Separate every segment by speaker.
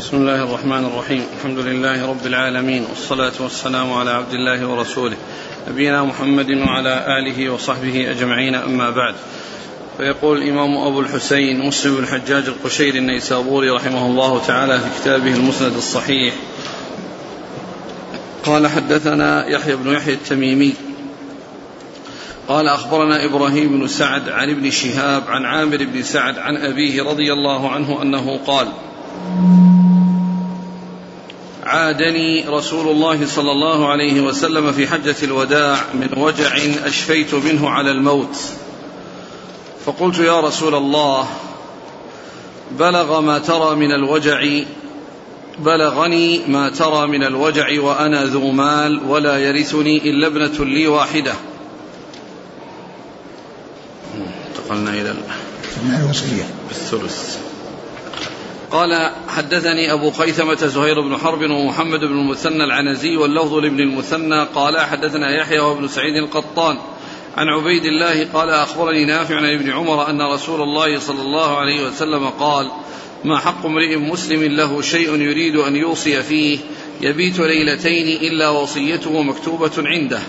Speaker 1: بسم الله الرحمن الرحيم. الحمد لله رب العالمين والصلاة والسلام على عبد الله ورسوله نبينا محمد وعلى آله وصحبه أجمعين أما بعد. فيقول الإمام أبو الحسين مسلم بن الحجاج القشيري النيسابوري رحمه الله تعالى في كتابه المسند الصحيح. قال حدثنا يحيى بن يحيى التميمي. قال أخبرنا إبراهيم بن سعد عن ابن شهاب عن عامر بن سعد عن أبيه رضي الله عنه أنه قال عادني رسول الله صلى الله عليه وسلم في حجة الوداع من وجع أشفيت منه على الموت. فقلت يا رسول الله بلغ ما ترى من الوجع بلغني ما ترى من الوجع وأنا ذو مال ولا يرثني إلا ابنة لي واحدة. انتقلنا إلى
Speaker 2: الوصية
Speaker 1: الثلث. قال حدثني أبو خيثمة زهير بن حرب ومحمد بن المثنى العنزي واللفظ لابن المثنى. قال حدثنا يحيى وابن سعيد القطان عن عبيد الله قال أخبرني نافع عن ابن عمر أن رسول الله صلى الله عليه وسلم قال ما حق امرئ مسلم له شيء يريد أن يوصي فيه يبيت ليلتين إلا وصيته مكتوبة عنده.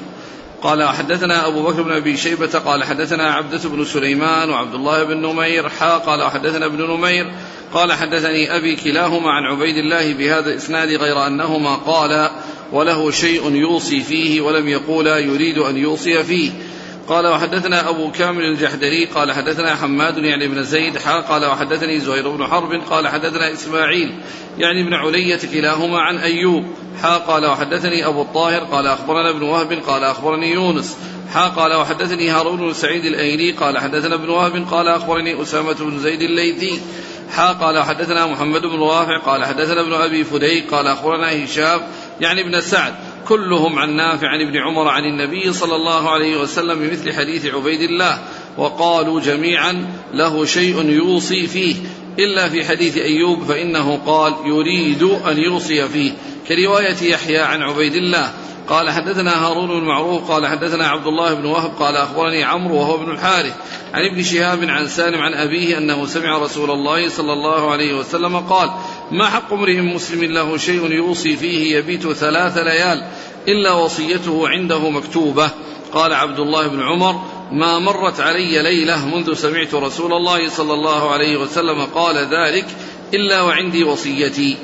Speaker 1: قال حدثنا أبو بكر بن أبي شيبة قال حدثنا عبدة بن سليمان وعبد الله بن نمير حا قال حدثنا ابن نمير قال حدثني أبي كلاهما عن عبيد الله بهذا الإسناد غير أنهما قال وله شيء يوصي فيه ولم يقولا يريد أن يوصي فيه قال وحدثنا أبو كامل الجحدري قال حدثنا حماد يعني بن زيد حا قال وحدثني زهير بن حرب قال حدثنا إسماعيل يعني ابن علية كلاهما عن أيوب حا قال وحدثني أبو الطاهر قال أخبرنا ابن وهب قال أخبرني يونس حا قال وحدثني هارون بن سعيد الأيلي قال حدثنا ابن وهب قال أخبرني أسامة بن زيد الليثي حا قال حدثنا محمد بن رافع قال حدثنا ابن أبي فديك قال أخبرنا هشام يعني ابن سعد كلهم عن نافع عن ابن عمر عن النبي صلى الله عليه وسلم بمثل حديث عبيد الله وقالوا جميعا له شيء يوصي فيه. إلا في حديث أيوب فإنه قال يريد أن يوصي فيه. كرواية يحيى عن عبيد الله. قال حدثنا هارون بن معروف قال حدثنا عبد الله بن وهب قال أخبرني عمرو وهو ابن الحارث عن ابن شهاب عن سالم عن أبيه أنه سمع رسول الله صلى الله عليه وسلم قال ما حق امرئ مسلم له شيء يوصي فيه يبيت ثلاث ليال إلا وصيته عنده مكتوبة. قال عبد الله بن عمر ما مرت علي ليلة منذ سمعت رسول الله صلى الله عليه وسلم قال ذلك إلا وعندي وصيتي.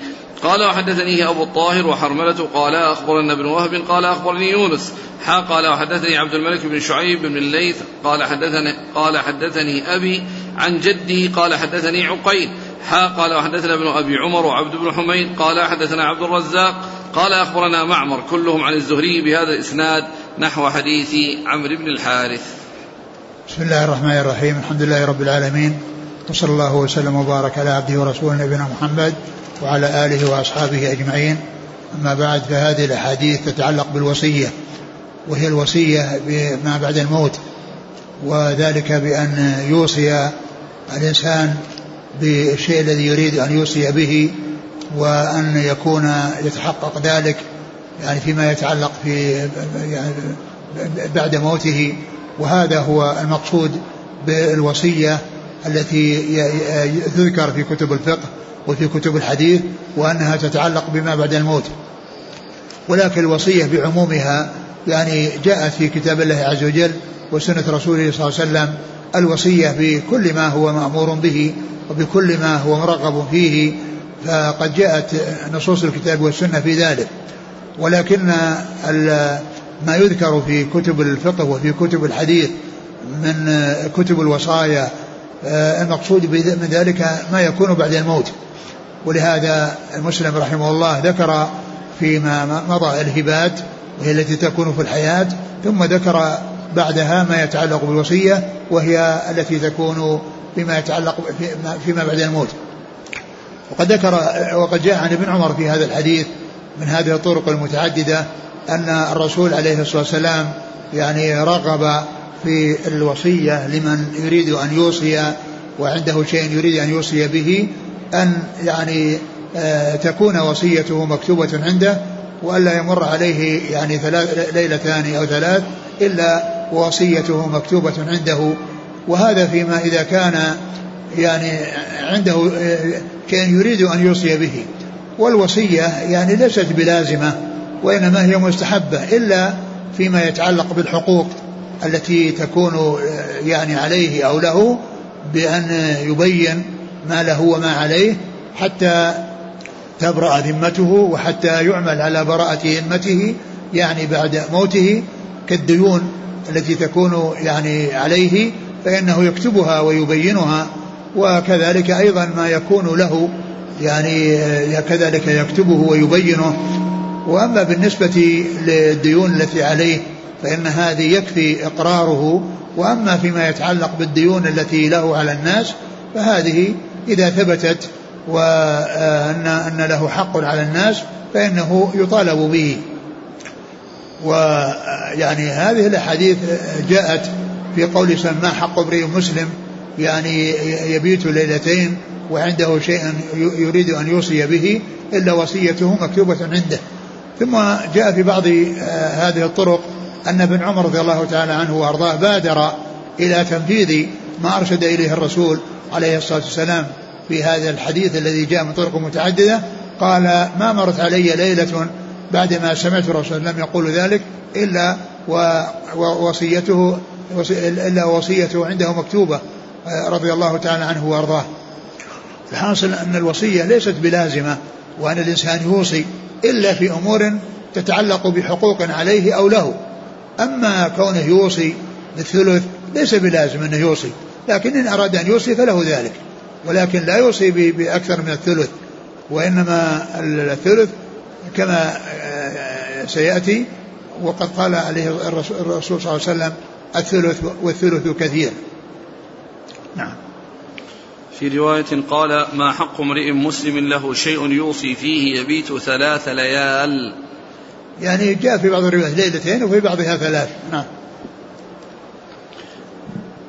Speaker 1: قال وحدثنيه أبو الطاهر وحرملة. قال أخبرنا ابن وهب. قال أخبرني يونس. حا قال وحدثني عبد الملك بن شعيب بن الليث. قال حدثني قال حدثني أبي عن جده قال حدثني عقيل. حا قال وحدثنا ابن أبي عمر وعبد بن حميد قال حدثنا عبد الرزاق قال أخبرنا معمر كلهم عن الزهري بهذا الإسناد نحو حديث عمرو بن الحارث.
Speaker 2: بسم الله الرحمن الرحيم الحمد لله رب العالمين وصلى الله وسلم وبارك على عبده ورسوله نبينا محمد وعلى آله وأصحابه أجمعين. أما بعد فهذه الأحاديث تتعلق بالوصية وهي الوصية بما بعد الموت وذلك بأن يوصي الإنسان بالشيء الذي يريد أن يوصي به وأن يكون يتحقق ذلك يعني فيما يتعلق في يعني بعد موته. وهذا هو المقصود بالوصية التي تذكر في كتب الفقه وفي كتب الحديث وأنها تتعلق بما بعد الموت. ولكن الوصية بعمومها يعني جاءت في كتاب الله عز وجل وسنة رسوله صلى الله عليه وسلم الوصية بكل ما هو مأمور به وبكل ما هو مرغب فيه فقد جاءت نصوص الكتاب والسنة في ذلك. ولكن ما يذكر في كتب الفقه وفي كتب الحديث من كتب الوصايا آه، المقصود من ذلك ما يكون بعد الموت. ولهذا المسلم رحمه الله ذكر فيما مضى الهبات وهي التي تكون في الحياة ثم ذكر بعدها ما يتعلق بالوصية وهي التي تكون بما يتعلق فيما بعد الموت. وقد ذكر وقد جاء عن ابن عمر في هذا الحديث من هذه الطرق المتعددة أن الرسول عليه الصلاة والسلام يعني رغب في الوصية لمن يريد أن يوصي وعنده شيء يريد أن يوصي به أن يعني آه، تكون وصيته مكتوبة عنده وألا يمر عليه يعني ثلاث ليلتان أو ثلاث إلا وصيته مكتوبة عنده. وهذا فيما إذا كان يعني عنده كان يريد أن يوصي به. والوصية يعني ليست بلازمة وإنما هي مستحبة إلا فيما يتعلق بالحقوق التي تكون يعني عليه أو له بأن يبين ما له وما عليه حتى تبرأ ذمته وحتى يعمل على براءة ذمته يعني بعد موته كالديون التي تكون يعني عليه فإنه يكتبها ويبينها وكذلك أيضا ما يكون له يعني كذلك يكتبه ويبينه. وأما بالنسبة للديون التي عليه فإن هذه يكفي إقراره. وأما فيما يتعلق بالديون التي له على الناس فهذه إذا ثبتت وأن أن له حق على الناس فإنه يطالب به. ويعني هذه الأحاديث جاءت في قول ما حق امرئ مسلم يعني يبيت ليلتين وعنده شيء يريد أن يوصي به إلا وصيته مكتوبة عنده. ثم جاء في بعض هذه الطرق أن ابن عمر رضي الله تعالى عنه وأرضاه بادر إلى تنفيذ ما أرشد إليه الرسول عليه الصلاة والسلام في هذا الحديث الذي جاء من طرق متعددة. قال ما مرت علي ليلة بعدما سمعت الرسول لم يقول ذلك إلا ووصيته إلا وصيته عنده مكتوبة رضي الله تعالى عنه وأرضاه. الحاصل أن الوصية ليست بلازمة وأن الإنسان يوصي إلا في أمور تتعلق بحقوق عليه أو له. أما كونه يوصي بالثلث ليس بلازم أنه يوصي لكن إن أراد أن يوصي فله ذلك. ولكن لا يوصي بأكثر من الثلث وإنما الثلث كما آه، سيأتي وقد قال عليه الرسول صلى الله عليه وسلم الثلث والثلث كثير.
Speaker 1: نعم. في رواية قال ما حق امرئ مسلم له شيء يوصي فيه يبيت ثلاث ليال؟
Speaker 2: يعني جاء في بعض الروايات ليلتين وفي بعضها ثلاث. نعم.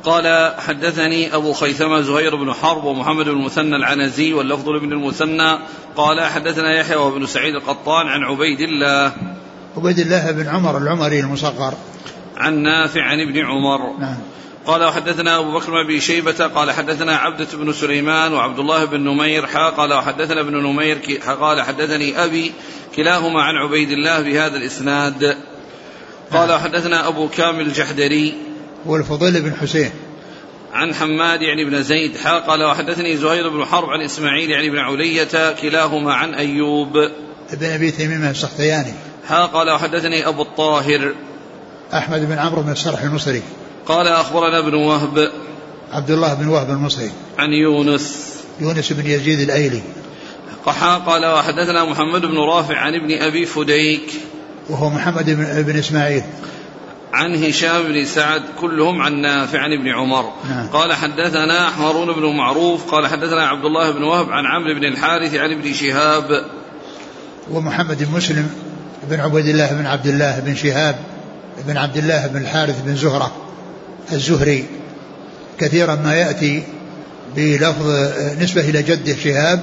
Speaker 1: قال حدثني أبو خيثمة زهير بن حرب ومحمد بن المثنى العنزي واللفظ لابن المثنى قال حدثنا يحيى وابن سعيد القطان عن عبيد الله.
Speaker 2: عبيد الله بن عمر العمري المصغر.
Speaker 1: عن نافع عن ابن عمر.
Speaker 2: نعم.
Speaker 1: قال وحدثنا أبو بكر بن شيبة قال حدثنا عبدة بن سليمان وعبد الله بن نمير حا قال وحدثنا ابن نمير قال حدثني أبي كلاهما عن عبيد الله بهذا الإسناد. قال وحدثنا أبو كامل الجحدري
Speaker 2: والفضيل بن حسين.
Speaker 1: عن حماد يعني بن زيد حا قال وحدثني زهير بن حرب عن إسماعيل يعني بن علية كلاهما عن أيوب.
Speaker 2: ابن أبي تميم السختياني.
Speaker 1: حا قال وحدثني أبو الطاهر.
Speaker 2: أحمد بن عمرو بن السرح المصري
Speaker 1: قال أخبرنا ابن وهب
Speaker 2: عبد الله بن وهب المصري.
Speaker 1: عن يونس.
Speaker 2: يونس بن يزيد الأيلي.
Speaker 1: قحا قال وحدثنا محمد بن رافع عن ابن أبي فديك.
Speaker 2: وهو محمد بن, بن إسماعيل.
Speaker 1: عن هشام بن سعد كلهم عن نافع عن ابن عمر.
Speaker 2: نعم.
Speaker 1: قال حدثنا هارون بن معروف قال حدثنا عبد الله بن وهب عن عمرو بن الحارث عن ابن شهاب.
Speaker 2: ومحمد بن مسلم بن عبيد الله بن عبد الله بن شهاب بن عبد الله بن الحارث بن زهرة الزهري. كثيرا ما يأتي بلفظ نسبة إلى جده شهاب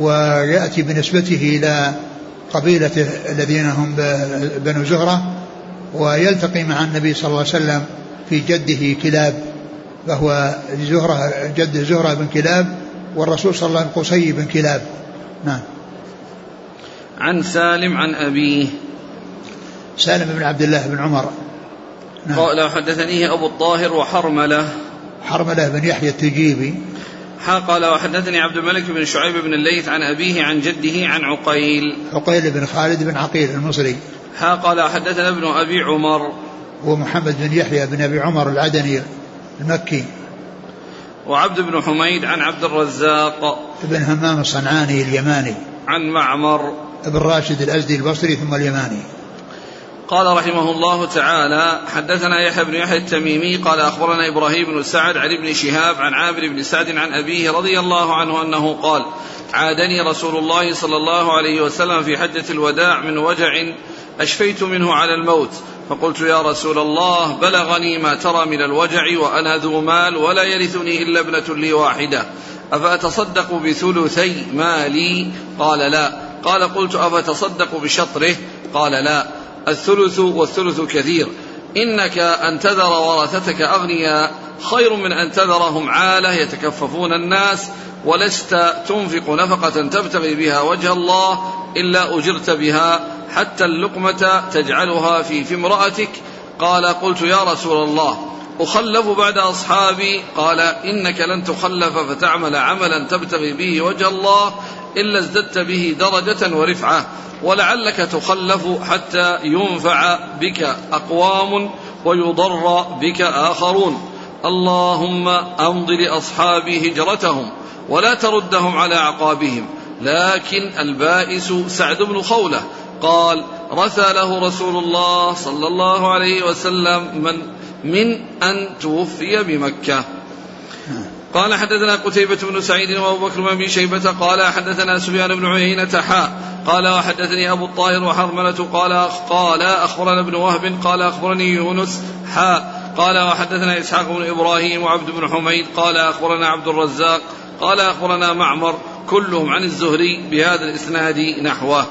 Speaker 2: ويأتي بنسبته إلى قبيلته الذين هم بنو زهرة. ويلتقي مع النبي صلى الله عليه وسلم في جده كلاب فهو زهرة جد زهرة بن كلاب والرسول صلى الله عليه وسلم قصي بن كلاب. نعم.
Speaker 1: عن سالم عن أبيه.
Speaker 2: سالم بن عبد الله بن عمر.
Speaker 1: نعم. قال حدثنيه أبو الطاهر وحرملة.
Speaker 2: حرملة بن يحيى التجيبي.
Speaker 1: قال وحدثني عبد الملك بن شعيب بن الليث عن أبيه عن جده عن عقيل.
Speaker 2: عقيل بن خالد بن عقيل المصري.
Speaker 1: قال حدثنا ابن أبي عمر.
Speaker 2: ومحمد بن يحيى بن أبي عمر العدني المكي.
Speaker 1: وعبد بن حميد عن عبد الرزاق.
Speaker 2: بن همام الصنعاني اليماني.
Speaker 1: عن معمر.
Speaker 2: بن راشد الأزدي البصري ثم اليماني.
Speaker 1: قال رحمه الله تعالى حدثنا يحيى بن يحيى التميمي قال أخبرنا إبراهيم بن سعد عن ابن شهاب عن عامر بن سعد عن أبيه رضي الله عنه أنه قال عادني رسول الله صلى الله عليه وسلم في حجه الوداع من وجع أشفيت منه على الموت. فقلت يا رسول الله بلغني ما ترى من الوجع وأنا ذو مال ولا يرثني إلا ابنة لي واحدة. أفأتصدق بثلثي مالي؟ قال لا. قال قلت أفتصدق بشطره؟ قال لا. الثلث والثلث كثير. إنك أن تذر ورثتك أغنياء. خير من أن تذرهم عالة. يتكففون الناس. ولست تنفق نفقة تبتغي بها وجه الله إلا أجرت بها. حتى اللقمة تجعلها في في امرأتك. قال قلت يا رسول الله أخلف بعد أصحابي. قال إنك لن تخلف فتعمل عملا تبتغي به وجه الله إلا ازددت به درجة ورفعة. ولعلك تخلف حتى ينفع بك أقوام ويضر بك آخرون. اللهم أمض لأصحابي هجرتهم ولا تردهم على أعقابهم لكن البائس سعد بن خولة قال رثى له رسول الله صلى الله عليه وسلم من من أن توفي بمكة. قال حدثنا قتيبة بن سعيد وأبو بكر بن شيبة قال حدثنا سفيان بن عيينة حاء قال وحدثني أبو الطاهر وحرملة قال قال أخبرنا ابن وهب قال أخبرني يونس حاء قال وحدثنا إسحاق بن إبراهيم وعبد بن حميد قال أخبرنا عبد الرزاق قال أخبرنا معمر كلهم عن الزهري بهذا الإسناد نحوه.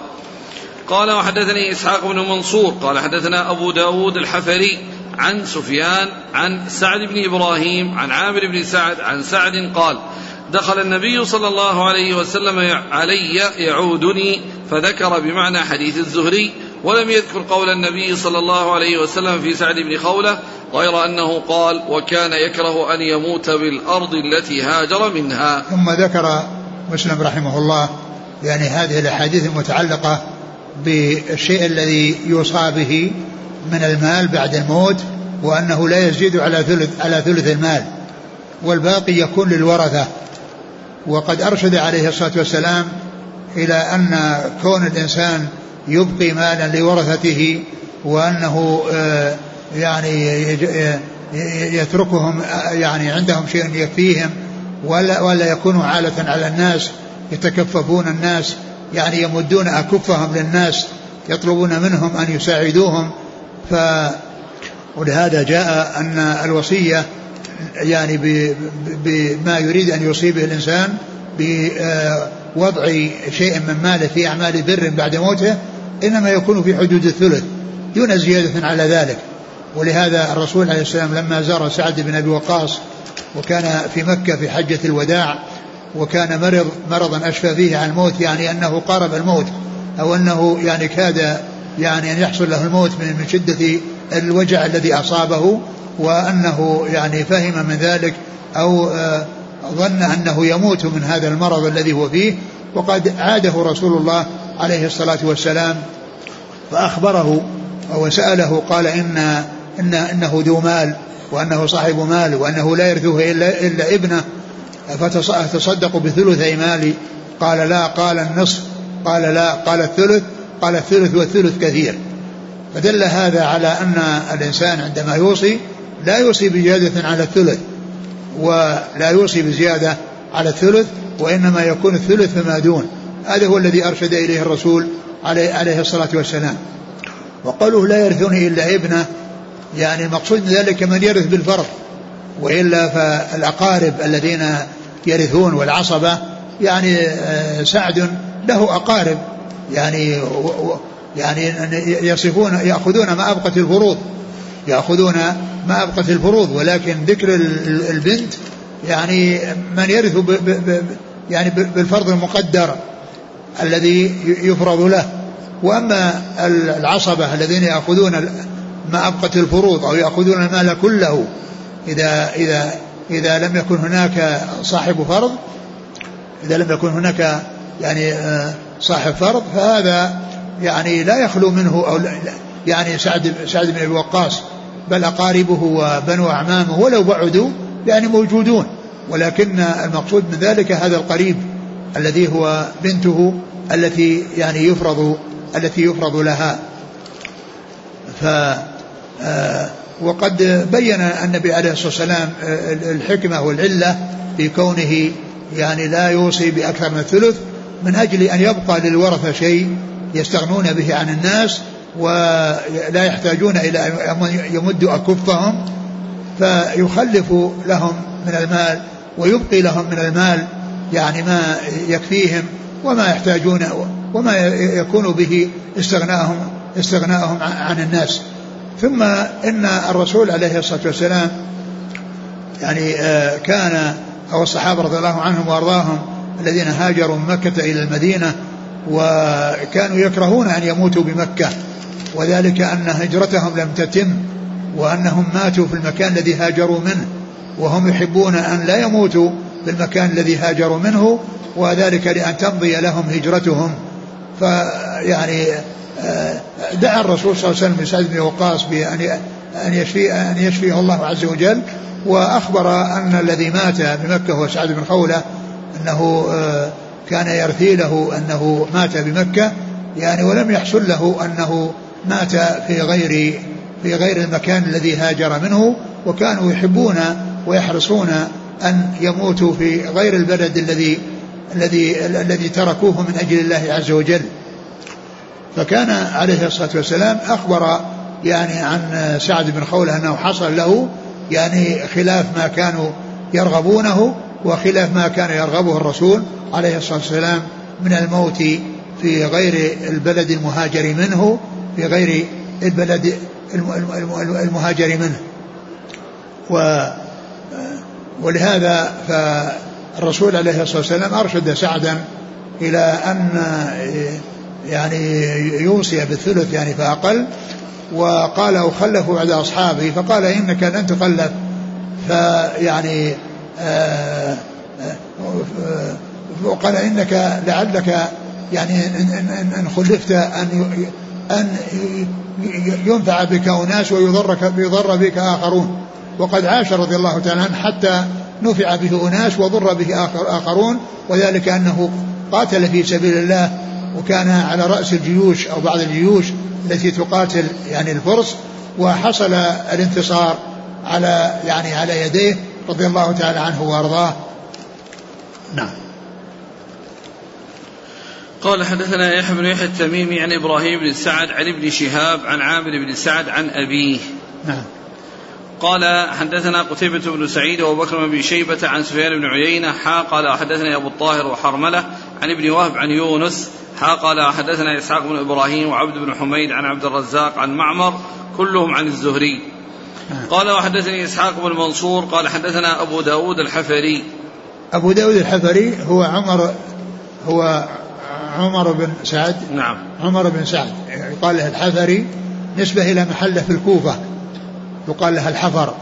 Speaker 1: قال وحدثني إسحاق بن منصور. قال حدثنا أبو داود الحفري عن سفيان عن سعد بن إبراهيم عن عامر بن سعد عن سعد قال دخل النبي صلى الله عليه وسلم علي يعودني فذكر بمعنى حديث الزهري ولم يذكر قول النبي صلى الله عليه وسلم في سعد بن خولة غير أنه قال وكان يكره أن يموت بالأرض التي هاجر منها.
Speaker 2: ثم ذكر مسلم رحمه الله يعني هذه الأحاديث المتعلقة بالشيء الذي يوصى به من المال بعد الموت وأنه لا يزيد على ثلث على ثلث المال والباقي يكون للورثة. وقد أرشد عليه الصلاة والسلام إلى أن كون الإنسان يبقي مالا لورثته وأنه آه، يعني يتركهم يعني عندهم شيء يكفيهم ولا ولا يكونوا عالة على الناس يتكففون الناس يعني يمدون أكفهم للناس يطلبون منهم أن يساعدوهم. ف ولهذا جاء أن الوصية يعني بما يريد أن يوصي به الإنسان بوضع شيء من ماله في أعمال بر بعد موته إنما يكون في حدود الثلث دون زيادة على ذلك. ولهذا الرسول عليه السلام لما زار سعد بن أبي وقاص وكان في مكة في حجة الوداع وكان مرض مرضا أشفى فيه عن الموت يعني أنه قارب الموت أو أنه يعني كاد يعني أن يحصل له الموت من شدة الوجع الذي أصابه وأنه يعني فهم من ذلك أو آه، ظن أنه يموت من هذا المرض الذي هو فيه. وقد عاده رسول الله عليه الصلاة والسلام فأخبره وسأله قال إن إن إنه ذو مال. وأنه صاحب مال وأنه لا يرثه إلا, إلا ابنه. فتصدق بثلثي مالي؟ قال لا قال النصف. قال لا قال الثلث. قال الثلث والثلث كثير. فدل هذا على أن الإنسان عندما يوصي لا يوصي بزيادة على الثلث ولا يوصي بزيادة على الثلث وإنما يكون الثلث فما دون. هذا هو الذي أرشد إليه الرسول عليه, عليه الصلاة والسلام. وقوله لا يرثني إلا ابنه يعني المقصود من ذلك من يرث بالفرض وإلا فالأقارب الذين يرثون والعصبة يعني آه، سعد له أقارب يعني يعني يصفون يأخذون ما أبقت الفروض يأخذون ما أبقت الفروض ولكن ذكر البنت يعني من يرث يعني بالفرض المقدر الذي يفرض له. وأما العصبة الذين يأخذون ما أبقت الفروض أو يأخذون المال كله إذا إذا إذا لم يكن هناك صاحب فرض إذا لم يكن هناك يعني آه، صاحب فرض فهذا يعني لا يخلو منه أو يعني سعد سعد بن أبي وقاص بل أقاربه وبنو أعمامه ولو بعدوا يعني موجودون. ولكن المقصود من ذلك هذا القريب الذي هو بنته التي يعني يفرض التي يفرض لها. ف وقد بين النبي عليه الصلاة والسلام آه، الحكمة والعلة في كونه يعني لا يوصي بأكثر من الثلث من أجل أن يبقى للورثة شيء يستغنون به عن الناس ولا يحتاجون إلى أن يمدوا أكفهم فيخلف لهم من المال ويبقي لهم من المال يعني ما يكفيهم وما يحتاجون وما يكون به استغناءهم استغناءهم عن الناس. ثم إن الرسول عليه الصلاة والسلام يعني آه، كان أو الصحابة رضي الله عنهم وأرضاهم الذين هاجروا من مكة إلى المدينة وكانوا يكرهون أن يموتوا بمكة وذلك أن هجرتهم لم تتم وأنهم ماتوا في المكان الذي هاجروا منه وهم يحبون أن لا يموتوا في المكان الذي هاجروا منه وذلك لأن تمضي لهم هجرتهم. فيعني آه، دعا الرسول صلى الله عليه وسلم لسعد بن وقاص بأن أن يشفي أن يشفيه الله عز وجل وأخبر أن الذي مات بمكة هو سعد بن خولة أنه آه، كان يرثي له أنه مات بمكة يعني ولم يحصل له أنه مات في غير في غير المكان الذي هاجر منه وكانوا يحبون ويحرصون أن يموتوا في غير البلد الذي الذي الذي تركوه من أجل الله عز وجل. فكان عليه الصلاة والسلام أخبر يعني عن سعد بن خولة أنه حصل له يعني خلاف ما كانوا يرغبونه وخلاف ما كان يرغبه الرسول عليه الصلاة والسلام من الموت في غير البلد المهاجر منه في غير البلد المهاجر منه. و ولهذا فالرسول عليه الصلاة والسلام أرشد سعدا إلى أن يعني يوصي بالثلث يعني فأقل. وقال أخلف بعد أصحابي فقال إنك لن تخلف. فيعني آه، آه، وقال إنك لعلك يعني إن, إن خلفت أن أن ينفع بك أناس ويضرك يضر بك آخرون. وقد عاش رضي الله تعالى عنه حتى نفع به أناس وضر به آخرون وذلك أنه قاتل في سبيل الله وكان على رأس الجيوش أو بعض الجيوش التي تقاتل يعني الفرس وحصل الانتصار على يعني على يديه رضي الله تعالى عنه وأرضاه. نعم.
Speaker 1: قال حدثنا يحيى بن يحيى التميمي عن إبراهيم بن سعد عن ابن شهاب عن عامر بن سعد عن أبيه. نعم. قال حدثنا قتيبة بن سعيد وأبو بكر بن شيبة عن سفيان بن عيينة حا قال حدثنا أبو الطاهر وحرملة عن ابن وهب عن يونس حا قال حدثنا إسحاق بن إبراهيم وعبد بن حميد عن عبد الرزاق عن معمر كلهم عن الزهري. قال وحدثني إسحاق بن منصور قال حدثنا أبو داود الحفري.
Speaker 2: أبو داود الحفري هو عمر هو عمر بن سعد.
Speaker 1: نعم.
Speaker 2: عمر بن سعد. يقال له الحفري نسبة إلى محلة في الكوفة. يقال لها الحفر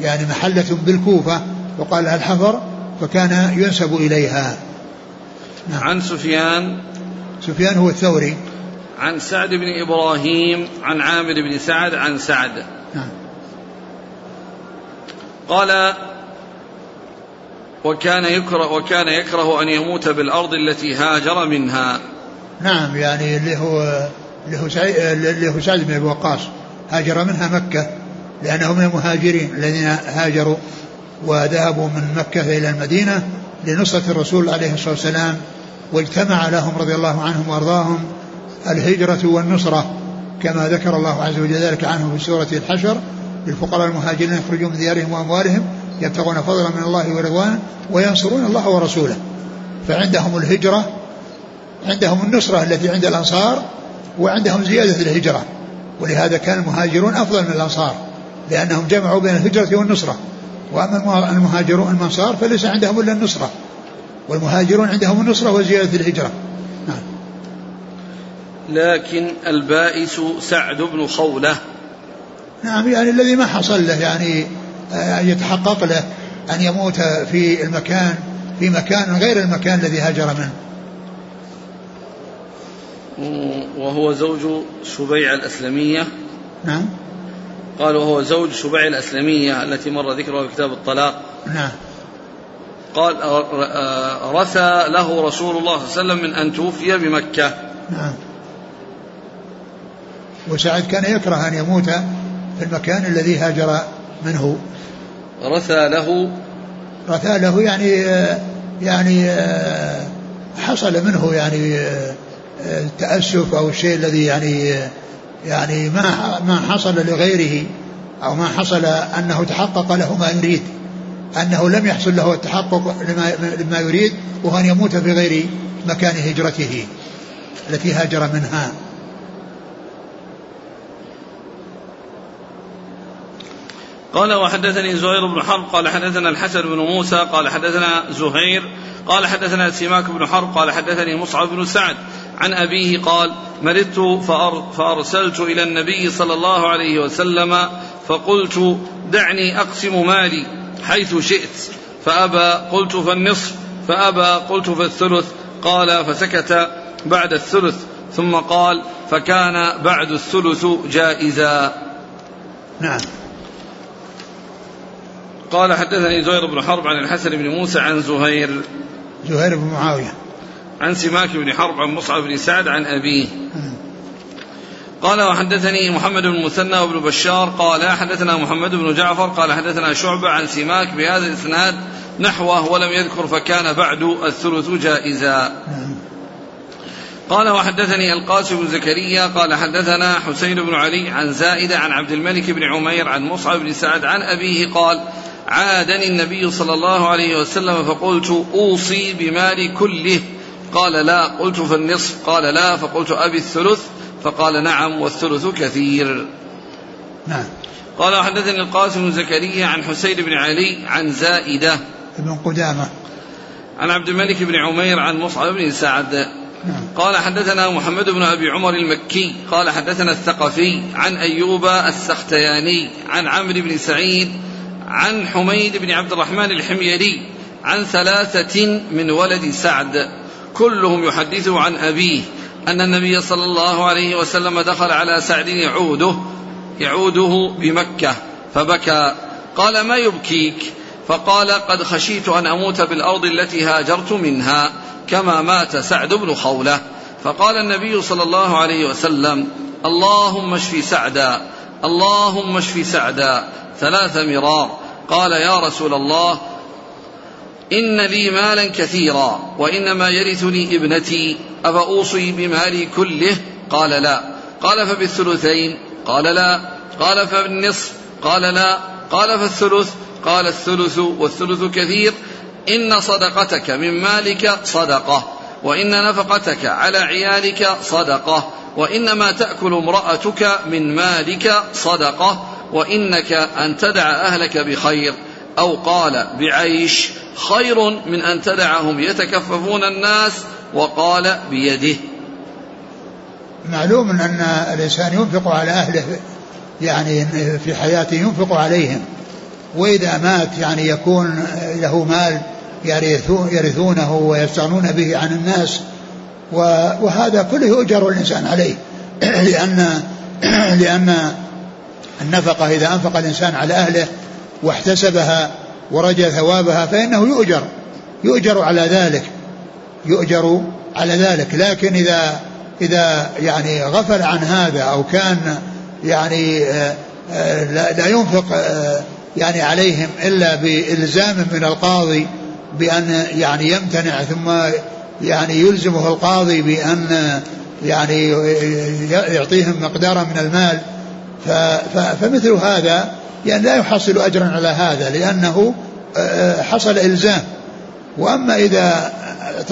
Speaker 2: يعني محلة بالكوفة يقال لها الحفر فكان ينسب إليها.
Speaker 1: نعم. عن سفيان.
Speaker 2: سفيان هو الثوري.
Speaker 1: عن سعد بن إبراهيم عن عامر بن سعد عن سعد. نعم. قال وكان يكره وكان يكره أن يموت بالأرض التي هاجر منها.
Speaker 2: نعم يعني اللي هو اللي هو سعيد اللي هو سعد بن أبي وقاص. هاجر منها مكة. لأنه من المهاجرين الذين هاجروا وذهبوا من مكة إلى المدينة لنصرة الرسول عليه الصلاة والسلام واجتمع لهم رضي الله عنهم وأرضاهم الهجرة والنصرة كما ذكر الله عز وجل ذلك عنه في سورة الحشر للفقراء المهاجرين يخرجون من ديارهم وأموالهم يبتغون فضلا من الله ورضوانا وينصرون الله ورسوله. فعندهم الهجرة عندهم النصرة التي عند الأنصار وعندهم زيادة الهجرة ولهذا كان المهاجرون أفضل من الأنصار. لأنهم جمعوا بين الهجرة والنصرة. وأما المهاجرون الأنصار فليس عندهم إلا النصرة. والمهاجرون عندهم النصرة وزيادة الهجرة. نعم.
Speaker 1: لكن البائس سعد بن خولة.
Speaker 2: نعم يعني الذي ما حصل له يعني آه، يتحقق له أن يموت في المكان في مكان غير المكان الذي هاجر منه.
Speaker 1: وهو زوج سبيع الأسلمية.
Speaker 2: نعم.
Speaker 1: قال وهو زوج سبيع الأسلمية التي مر ذكرها في كتاب الطلاق.
Speaker 2: نعم.
Speaker 1: قال رثى له رسول الله صلى الله عليه وسلم من أن توفي بمكة.
Speaker 2: نعم. وسعد كان يكره أن يموت في المكان الذي هاجر منه.
Speaker 1: رثى له.
Speaker 2: رثى له يعني يعني حصل منه يعني التأسف أو الشيء الذي يعني يعني ما ما حصل لغيره أو ما حصل أنه تحقق له ما يريد أنه لم يحصل له التحقق لما, يريد وهو أن يموت في غير مكان هجرته التي هاجر منها.
Speaker 1: قال وحدثني زهير بن حرب قال حدثنا الحسن بن موسى قال حدثنا زهير قال حدثنا سماك بن حرب قال حدثني مصعب بن سعد. عن أبيه قال مرضت فأرسلت إلى النبي صلى الله عليه وسلم فقلت دعني أقسم مالي حيث شئت فأبى قلت فالنصف فأبى قلت فالثلث قال فسكت بعد الثلث ثم قال فكان بعد الثلث جائزا
Speaker 2: نعم.
Speaker 1: قال حدثني زهير بن حرب عن الحسن بن موسى عن زهير.
Speaker 2: زهير بن معاوية.
Speaker 1: عن سماك بن حرب عن مصعب بن سعد عن أبيه. قال وحدثني محمد بن المثنى وابن بشار. قال حدثنا محمد بن جعفر. قال حدثنا شعبة عن سماك بهذا الإسناد نحوه ولم يذكر فكان بعد الثلث جائزا. قال وحدثني القاسم بن زكريا. قال حدثنا حسين بن علي عن زائدة عن عبد الملك بن عمير عن مصعب بن سعد عن أبيه. قال عادني النبي صلى الله عليه وسلم فقلت أوصي بمالي كله. قال لا. قلت فالنصف قال لا. فقلت أبي الثلث. فقال نعم والثلث كثير.
Speaker 2: نعم.
Speaker 1: قال وحدثني القاسم بن زكريا عن حسين بن علي عن زائدة.
Speaker 2: بن قدامة.
Speaker 1: عن عبد الملك بن عمير عن مصعب بن سعد.
Speaker 2: نعم.
Speaker 1: قال حدثنا محمد بن أبي عمر المكي. قال حدثنا الثقفي عن أيوب السختياني عن عمرو بن سعيد عن حميد بن عبد الرحمن الحميري عن ثلاثة من ولد سعد كلهم يحدثه عن أبيه أن النبي صلى الله عليه وسلم دخل على سعد يعوده يعوده بمكة فبكى. قال ما يبكيك؟ فقال قد خشيت أن أموت بالأرض التي هاجرت منها كما مات سعد بن خولة. فقال النبي صلى الله عليه وسلم اللهم اشف سعدا اللهم اشف سعدا ثلاث مرار. قال يا رسول الله إن لي مالا كثيرا وإنما يرثني ابنتي أفأوصي بمالي كله؟ قال لا. قال فبالثلثين؟ قال لا. قال فبالنصف؟ قال لا. قال فالثلث؟ قال الثلث والثلث كثير. إن صدقتك من مالك صدقة وإن نفقتك على عيالك صدقة وإنما تأكل امرأتك من مالك صدقة. وإنك أن تدع أهلك بخير أو قال بعيش خير من أن تدعهم يتكففون الناس وقال بيده.
Speaker 2: معلوم أن الإنسان ينفق على أهله يعني في حياته ينفق عليهم. وإذا مات يعني يكون له مال يرثونه ويستغنون به عن الناس. وهذا كله يؤجر الإنسان عليه. لأن لأن النفقة إذا أنفق الإنسان على أهله واحتسبها ورجى ثوابها فإنه يؤجر يؤجر على ذلك يؤجر على ذلك. لكن إذا إذا يعني غفل عن هذا أو كان يعني آه، آه، لا ينفق آه، يعني عليهم إلا بإلزام من القاضي بأن يعني يمتنع ثم يعني يلزمه القاضي بأن يعني يعطيهم مقدارا من المال. فمثل هذا يعني لا يحصل أجرا على هذا لأنه آه، حصل إلزام. وأما إذا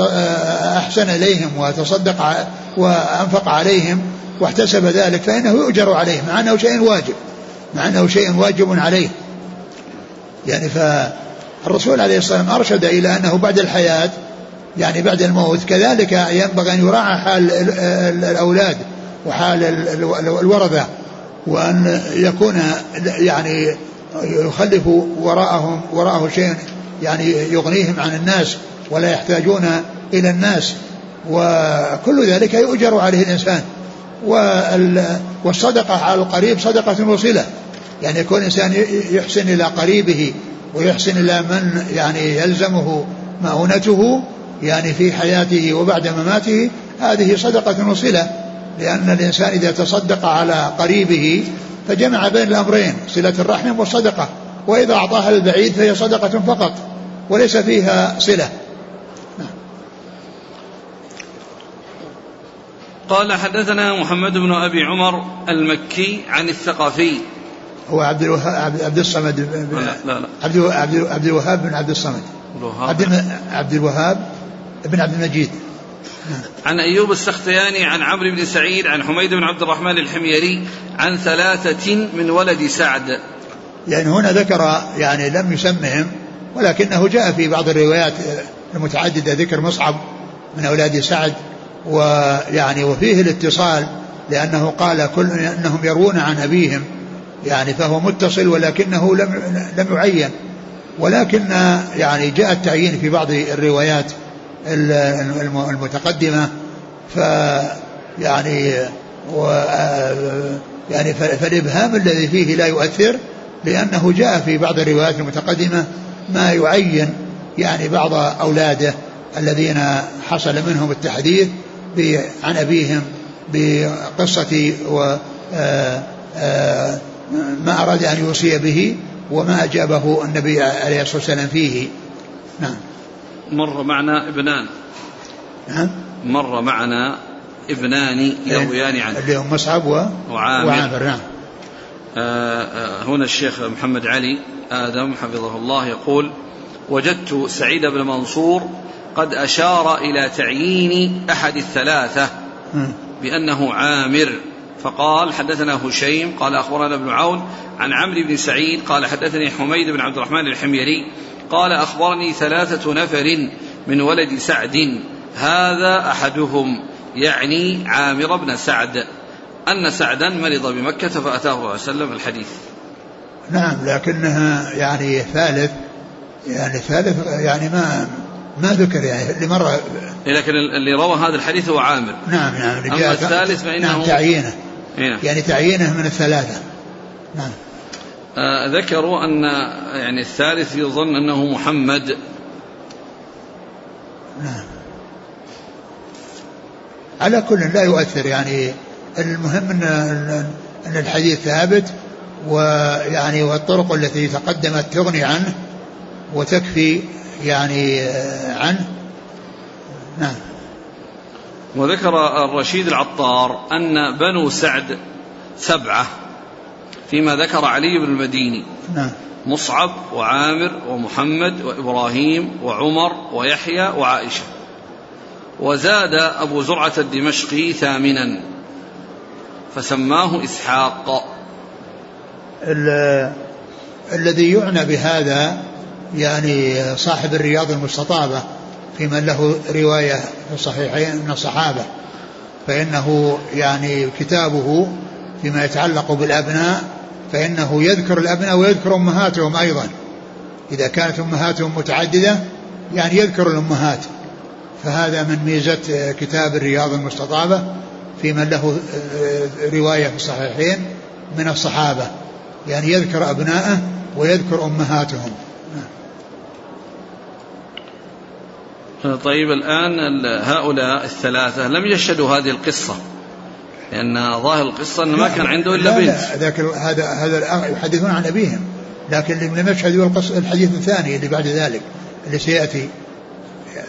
Speaker 2: آه، أحسن إليهم وتصدق وأنفق عليهم واحتسب ذلك فإنه يؤجر عليه مع أنه شيء واجب مع أنه شيء واجب عليه. يعني فالرسول عليه الصلاة والسلام أرشد إلى أنه بعد الحياة يعني بعد الموت كذلك ينبغي أن يراعى حال الأولاد وحال الورثة. وأن يكون يعني يخلف وراءهم وراءه شيء يعني يغنيهم عن الناس ولا يحتاجون إلى الناس. وكل ذلك يؤجر عليه الإنسان. والصدقة على القريب صدقة وصلة. يعني يكون الإنسان يحسن إلى قريبه ويحسن إلى من يعني يلزمه مؤونته يعني في حياته وبعد مماته. هذه صدقة وصلة. لأن الإنسان إذا تصدق على قريبه فجمع بين الأمرين صلة الرحم والصدقة. وإذا أعطاها للبعيد فهي صدقة فقط وليس فيها صلة. نعم.
Speaker 1: قال حدثنا محمد بن أبي عمر المكي عن الثقفي.
Speaker 2: هو عبد الوهاب عبد الصمد
Speaker 1: لا لا, لا.
Speaker 2: عبد عبد الوهاب بن عبد الصمد. عبد عبد الوهاب بن عبد المجيد.
Speaker 1: عن أيوب السختياني عن عمرو بن سعيد عن حميد بن عبد الرحمن الحميري عن ثلاثة من ولد سعد.
Speaker 2: يعني هنا ذكر يعني لم يسمهم ولكنه جاء في بعض الروايات المتعددة ذكر مصعب من أولاد سعد ويعني وفيه الاتصال لأنه قال كل أنهم يروون عن أبيهم يعني فهو متصل ولكنه لم لم يعين. ولكن يعني جاء التعيين في بعض الروايات. المتقدمة ف يعني و يعني فالإبهام الذي فيه لا يؤثر لأنه جاء في بعض الروايات المتقدمة ما يعين يعني بعض أولاده الذين حصل منهم التحديث عن أبيهم بقصة و ما أراد أن يوصي به وما أجابه النبي عليه الصلاة والسلام فيه. نعم.
Speaker 1: مر معنا ابنان.
Speaker 2: نعم.
Speaker 1: مر معنا ابنان يرويان عنه.
Speaker 2: اللي هم مصعب و...
Speaker 1: وعامر,
Speaker 2: وعامر نعم.
Speaker 1: آه، آه، هنا الشيخ محمد علي آدم حفظه الله يقول وجدت سعيد بن منصور قد أشار إلى تعيين أحد الثلاثة بأنه عامر. فقال حدثنا هشيم قال أخبرنا ابن عون عن عمرو بن سعيد قال حدثني حميد بن عبد الرحمن الحميري قال أخبرني ثلاثة نفر من ولد سعد. هذا أحدهم يعني عامر بن سعد. أن سعدا مرض بمكة فأتاه الله عليه وسلم الحديث.
Speaker 2: نعم لكنها يعني ثالث يعني ثالث يعني ما ما ذكر يعني اللي مر
Speaker 1: إيه، لكن اللي روى هذا الحديث هو عامر.
Speaker 2: نعم نعم
Speaker 1: أما الثالث فإنه
Speaker 2: نعم تعيينه.
Speaker 1: هنا.
Speaker 2: يعني تعيينه من الثلاثة. نعم.
Speaker 1: ذكروا أن يعني الثالث يظن أنه محمد.
Speaker 2: نعم على كل لا يؤثر يعني المهم أن أن الحديث ثابت ويعني والطرق التي تقدمت تغني عنه وتكفي يعني آه، عنه. نعم.
Speaker 1: وذكر الرشيد العطار أن بنو سعد سبعة. فيما ذكر علي بن المديني.
Speaker 2: نعم.
Speaker 1: مصعب وعامر ومحمد وإبراهيم وعمر ويحيى وعائشة. وزاد أبو زرعة الدمشقي ثامنا. فسماه إسحاق.
Speaker 2: الذي يعنى بهذا يعني صاحب الرياض المستطابة في من له رواية في الصحيحين من الصحابة. فإنه يعني كتابه فيما يتعلق بالأبناء فإنه يذكر الأبناء ويذكر أمهاتهم أيضا. إذا كانت أمهاتهم متعددة يعني يذكر الأمهات. فهذا من ميزة كتاب الرياض المستطابة في من له رواية في الصحيحين من الصحابة. يعني يذكر أبناءه ويذكر أمهاتهم.
Speaker 1: طيب الآن هؤلاء الثلاثة لم يشهدوا هذه القصة. لأن ظاهر القصة أنه ما كان عنده إلا بنت لا
Speaker 2: ذاك هذا هذا يحدثون عن أبيهم لكن لم يشهدوا الحديث الثاني اللي بعد ذلك اللي سيأتي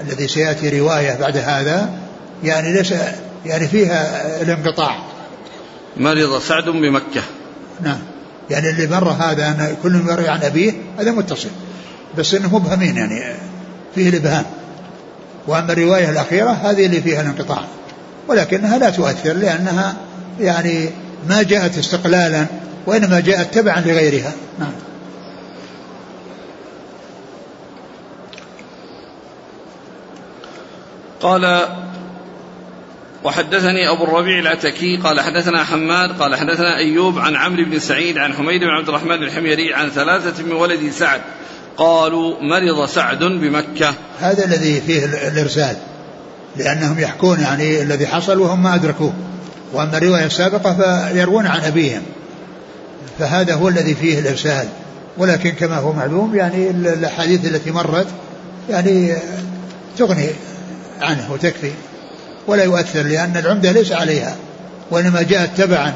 Speaker 2: الذي سيأتي رواية بعد هذا يعني ليس يعني فيها الانقطاع.
Speaker 1: مرض سعد بمكة.
Speaker 2: نعم. يعني اللي مر هذا أن كل يروي عن أبيه هذا متصل. بس إنه مبهمين يعني فيه الإبهام. وأما الرواية الأخيرة هذه اللي فيها الانقطاع. ولكنها لا تؤثر لأنها يعني ما جاءت استقلالا وإنما جاءت تبعا لغيرها. نعم.
Speaker 1: قال وحدثني أبو الربيع العتكي قال حدثنا حماد قال حدثنا أيوب عن عمرو بن سعيد عن حميد بن عبد الرحمن الحميري عن ثلاثة من ولد سعد. قالوا مرض سعد بمكة.
Speaker 2: هذا الذي فيه الإرسال. لأنهم يحكون يعني الذي حصل وهم ما أدركوه. وأما الرواية السابقة فيروون عن أبيهم. فهذا هو الذي فيه الإرسال. ولكن كما هو معلوم يعني الأحاديث التي مرت يعني تغني عنه وتكفي. ولا يؤثر لأن العمدة ليس عليها. وإنما جاءت تبعا.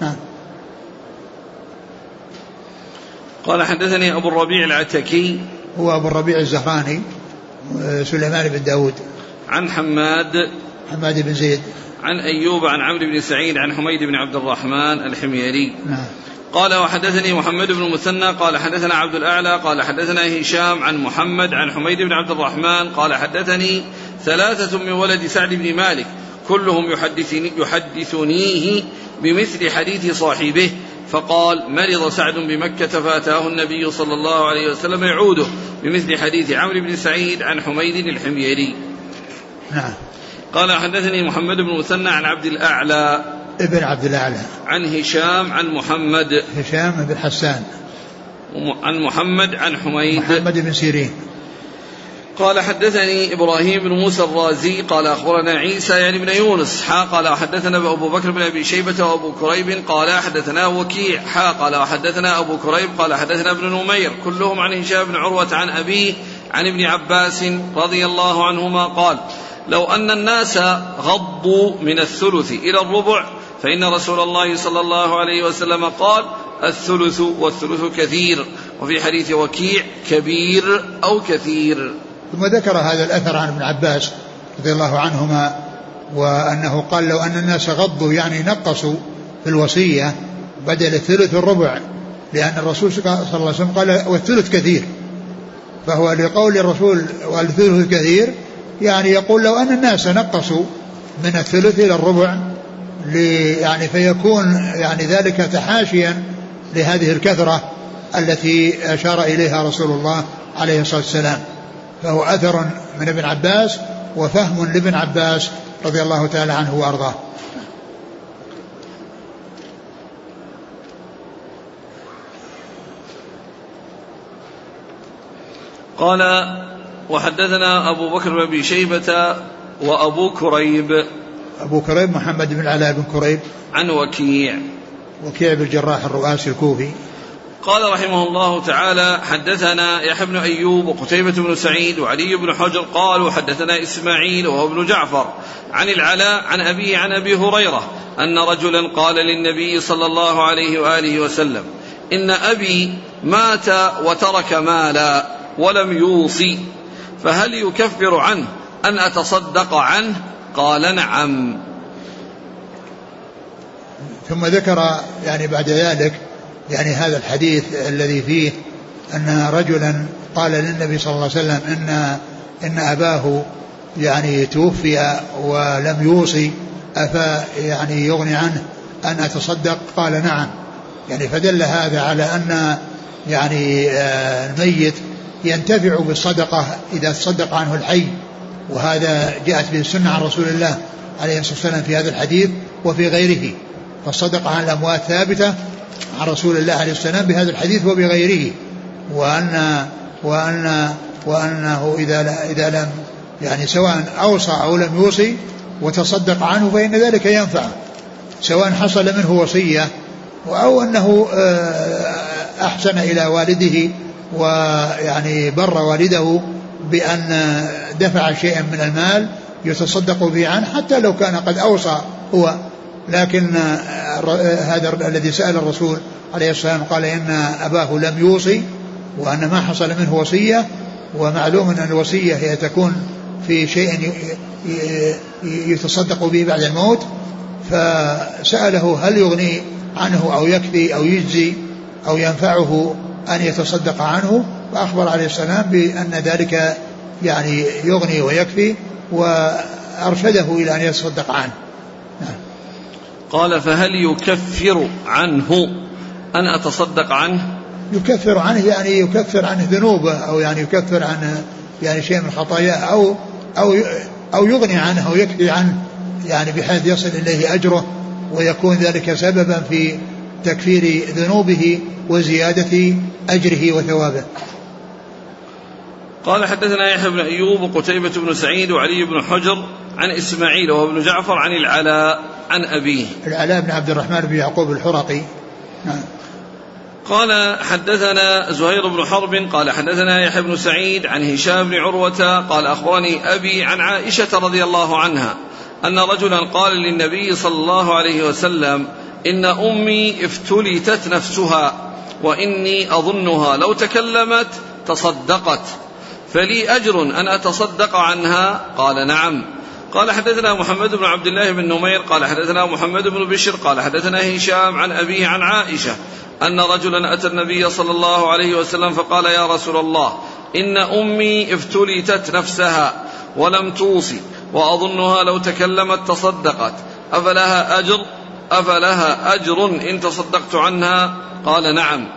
Speaker 2: نعم.
Speaker 1: قال حدثني أبو الربيع العتكي.
Speaker 2: هو أبو الربيع الزهراني سليمان بن داود.
Speaker 1: عن حماد.
Speaker 2: حماد بن زيد.
Speaker 1: عن أيوب عن عمرو بن سعيد عن حميد بن عبد الرحمن الحميري.
Speaker 2: نعم.
Speaker 1: قال وحدثني محمد بن المثنى قال حدثنا عبد الأعلى. قال حدثنا هشام عن محمد عن حميد بن عبد الرحمن. قال حدثني ثلاثة من ولد سعد بن مالك. كلهم يحدثني يحدثنيه بمثل حديث صاحبه. فقال مرض سعد بمكة فأتاه النبي صلى الله عليه وسلم يعوده بمثل حديث عمرو بن سعيد عن حميد الحميري.
Speaker 2: نعم.
Speaker 1: قال حدثني محمد بن مثنى عن عبد الأعلى
Speaker 2: ابن عبد الأعلى.
Speaker 1: عن هشام عن محمد.
Speaker 2: هشام بن حسان.
Speaker 1: عن محمد عن حميد.
Speaker 2: محمد بن سيرين.
Speaker 1: قال حدثني إبراهيم بن موسى الرازي قال أخبرنا عيسى يعني بن يونس. حا قال حدثنا أبو بكر بن أبي شيبة وأبو كريب قال حدثنا وكيع. حا قال حدثنا أبو كريب قال حدثنا ابن نمير. كلهم عن هشام بن عروة عن أبيه عن ابن عباس رضي الله عنهما قال لو أن الناس غضوا من الثلث إلى الربع فإن رسول الله صلى الله عليه وسلم قال الثلث والثلث كثير. وفي حديث وكيع كبير أو كثير.
Speaker 2: ثم ذكر هذا الأثر عن ابن عباس رضي الله عنهما وأنه قال لو أن الناس غضوا يعني نقصوا في الوصية بدل الثلث الربع لأن الرسول صلى الله عليه وسلم قال والثلث كثير. فهو لقول الرسول والثلث كثير يعني يقول لو أن الناس نقصوا من الثلث إلى الربع يعني فيكون يعني ذلك تحاشيا لهذه الكثرة التي أشار إليها رسول الله عليه الصلاة والسلام. فهو أثر من ابن عباس وفهم لابن عباس رضي الله تعالى عنه وأرضاه.
Speaker 1: قال وحدثنا أبو بكر بن أبي شيبة وأبو كريب.
Speaker 2: أبو كريب محمد بن علاء بن كريب.
Speaker 1: عن وكيع.
Speaker 2: وكيع بن الجراح الرؤاسي الكوفي.
Speaker 1: قال رحمه الله تعالى حدثنا يحيى بن أيوب وقتيبة بن سعيد وعلي بن حجر قالوا حدثنا إسماعيل وهو ابن جعفر عن العلاء عن ابيه عن أبي هريرة أن رجلا قال للنبي صلى الله عليه وآله وسلم إن أبي مات وترك مالا ولم يوصي. فهل يكفر عنه أن أتصدق عنه؟ قال نعم.
Speaker 2: ثم ذكر يعني بعد ذلك يعني هذا الحديث الذي فيه أن رجلا قال للنبي صلى الله عليه وسلم إن إن أباه يعني توفي ولم يوصي أفا يعني يغني عنه أن أتصدق؟ قال نعم. يعني فدل هذا على أن يعني آه، الميت ينتفع بالصدقة إذا تصدق عنه الحي. وهذا جاءت به السنة عن رسول الله عليه الصلاة والسلام في هذا الحديث وفي غيره. فالصدقة عن الأموات ثابتة عن رسول الله عليه السلام بهذا الحديث وبغيره. وأن وأن وأنه إذا إذا لم يعني سواء أوصى أو لم يوصي وتصدق عنه فإن ذلك ينفع. سواء حصل منه وصية أو أنه آه، أحسن إلى والده ويعني بر والده بأن دفع شيئا من المال يتصدق به عنه حتى لو كان قد أوصى هو. لكن هذا الذي سأل الرسول عليه السلام قال إن أباه لم يوصي وأن ما حصل منه وصية ومعلوم أن الوصية هي تكون في شيء يتصدق به بعد الموت. فسأله هل يغني عنه أو يكفي أو يجزي أو ينفعه أن يتصدق عنه فأخبر عليه السلام بأن ذلك يعني يغني ويكفي وأرشده إلى أن يتصدق عنه.
Speaker 1: قال فهل يكفر عنه أن أتصدق عنه؟
Speaker 2: يكفر عنه يعني يكفر عنه ذنوبه أو يعني يكفر عنه يعني شيء من خطاياه أو أو أو يغني عنه أو يكفي عنه يعني بحيث يصل إليه أجره ويكون ذلك سببا في تكفير ذنوبه وزيادة أجره وثوابه.
Speaker 1: قال حدثنا يحيى بن أيوب وقتيبة بن سعيد وعلي بن حجر عن إسماعيل وهو ابن جعفر عن العلاء عن أبيه.
Speaker 2: العلاء بن عبد الرحمن بن يعقوب الحرقي. نعم.
Speaker 1: قال حدثنا زهير بن حرب قال حدثنا يحيى بن سعيد عن هشام بن عروة قال أخبرني أبي عن عائشة رضي الله عنها أن رجلا قال للنبي صلى الله عليه وسلم إن أمي افتلتت نفسها وإني أظنها لو تكلمت تصدقت. فلي أجر أن أتصدق عنها؟ قال نعم. قال حدثنا محمد بن عبد الله بن نمير قال حدثنا محمد بن بشر قال حدثنا هشام عن أبيه عن عائشة أن رجلا أتى النبي صلى الله عليه وسلم فقال يا رسول الله إن أمي افتلتت نفسها ولم توصي وأظنها لو تكلمت تصدقت أفلها أجر؟ أفلها أجر إن تصدقت عنها؟ قال نعم.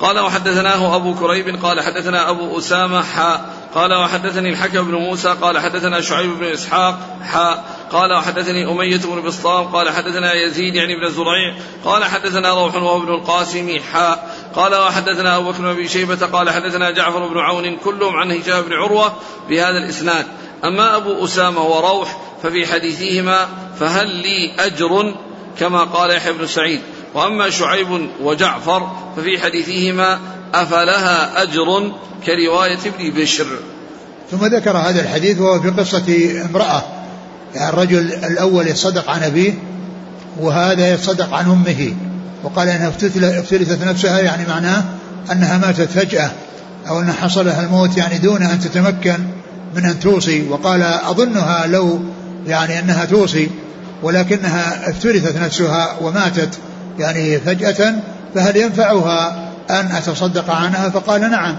Speaker 1: قال وحدثناه أبو كريب قال حدثنا أبو أسامة حاء قال وحدثني الحكم بن موسى قال حدثنا شعيب بن إسحاق حاء قال وحدثني أمية بن بسطام قال حدثنا يزيد يعني بن زريع قال حدثنا روح وهو ابن القاسم حاء قال وحدثنا أبو بكر بن شيبة قال حدثنا جعفر بن عون كلهم عن هشام بن عروة بهذا الإسناد. أما أبو أسامة وروح ففي حديثهما فهل لي أجر كما قال يحيى بن سعيد. وأما شعيب وجعفر ففي حديثهما أفلها أجر كرواية ابن بشر.
Speaker 2: ثم ذكر هذا الحديث وهو في قصة امرأة. يعني الرجل الأول يصدق عن أبيه وهذا يصدق عن أمه. وقال إنها افتلتت نفسها يعني معناه أنها ماتت فجأة أو أن حصل لها الموت يعني دون أن تتمكن من أن توصي. وقال أظنها لو يعني أنها توصي. ولكنها افتلتت نفسها وماتت يعني فجأة فهل ينفعها أن أتصدق عنها؟ فقال نعم.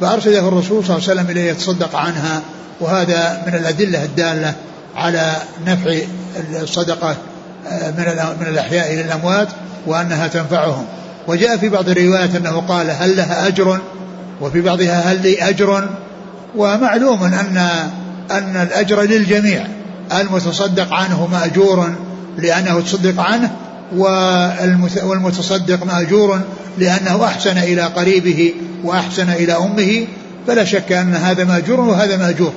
Speaker 2: فارشده الرسول صلى الله عليه وسلم إليه يتصدق عنها وهذا من الأدلة الدالة على نفع الصدقة آه، من من الأحياء إلى الأموات وأنها تنفعهم. وجاء في بعض الروايات أنه قال هل لها أجر؟ وفي بعضها هل لي أجر؟ ومعلوم أن أن الأجر للجميع. المتصدق عنه مأجور لأنه تصدق عنه والمتصدق مأجور لأنه أحسن إلى قريبه وأحسن إلى أمه فلا شك أن هذا مأجور وهذا مأجور.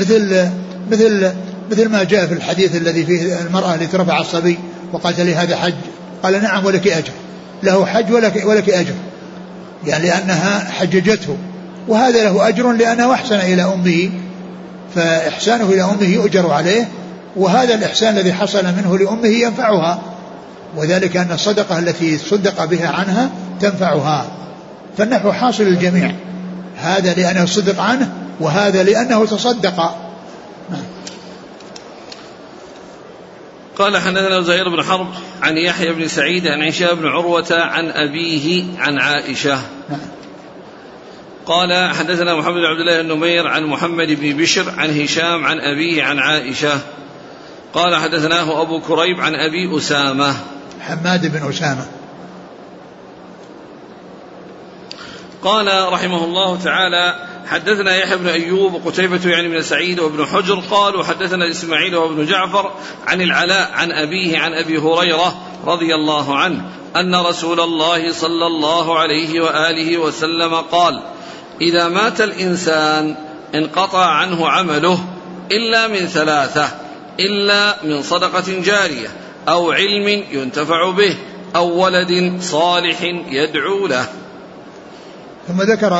Speaker 2: مثل مثل مثل ما جاء في الحديث الذي فيه المرأة التي رفع الصبي وقالت لي هذا حج قال نعم ولك أجر. له حج ولك, ولك أجر. يعني لأنها حججته. وهذا له أجر لأنه أحسن إلى أمه فإحسانه إلى أمه يؤجر عليه وهذا الإحسان الذي حصل منه لأمه ينفعها وذلك أن الصدقة التي صدق بها عنها تنفعها. فالنفع حاصل للجميع هذا لأنه صدق عنه وهذا لأنه تصدق. نعم.
Speaker 1: قال حدثنا زهير بن حرب عن يحيى بن سعيد عن هشام بن عروة عن أبيه عن عائشة. قال حدثنا محمد بن عبد الله النمير عن محمد بن بشر عن هشام عن أبيه عن عائشة. قال حدثناه أبو كريب عن أبي أسامة.
Speaker 2: حماد بن أسامة.
Speaker 1: قال رحمه الله تعالى حدثنا يحيى بن أيوب وقتيبة يعني بن سعيد وابن حجر قالوا حدثنا إسماعيل وابن جعفر عن العلاء عن أبيه عن أبي هريرة رضي الله عنه أن رسول الله صلى الله عليه وآله وسلم قال إذا مات الإنسان انقطع عنه عمله إلا من ثلاثة إلا من صدقة جارية أو علم ينتفع به أو ولد صالح يدعو له.
Speaker 2: ثم ذكر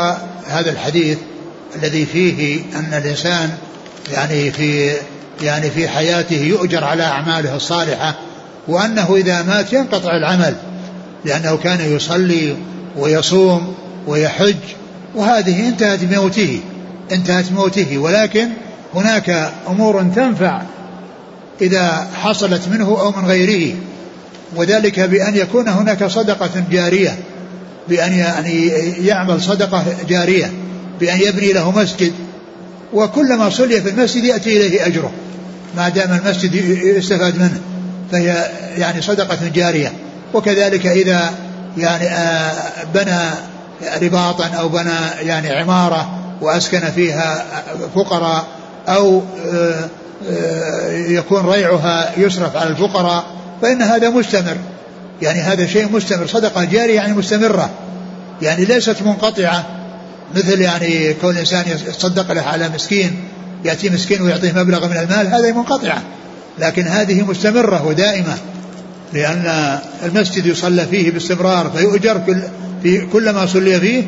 Speaker 2: هذا الحديث الذي فيه أن الإنسان يعني في يعني في حياته يؤجر على أعماله الصالحة وأنه إذا مات ينقطع العمل لأنه كان يصلي ويصوم ويحج وهذه انتهت بموته انتهت موته ولكن هناك أمور تنفع إذا حصلت منه أو من غيره وذلك بأن يكون هناك صدقة جارية بأن يعني يعمل صدقة جارية بأن يبني له مسجد وكلما صلي في المسجد يأتي إليه أجره ما دام المسجد يستفاد منه فهي يعني صدقة جارية. وكذلك إذا يعني آه، بنى رباطا أو بنى يعني عمارة وأسكن فيها فقراء أو آه، آه، يكون ريعها يصرف على الفقراء فإن هذا مستمر. يعني هذا شيء مستمر. صدقة جارية يعني مستمرة. يعني ليست منقطعة. مثل يعني كون الإنسان يتصدق له على مسكين يأتي مسكين ويعطيه مبلغ من المال هذه منقطعة. لكن هذه مستمرة ودائمة. لأن المسجد يصلى فيه باستمرار فيؤجر كل في كل ما صلي فيه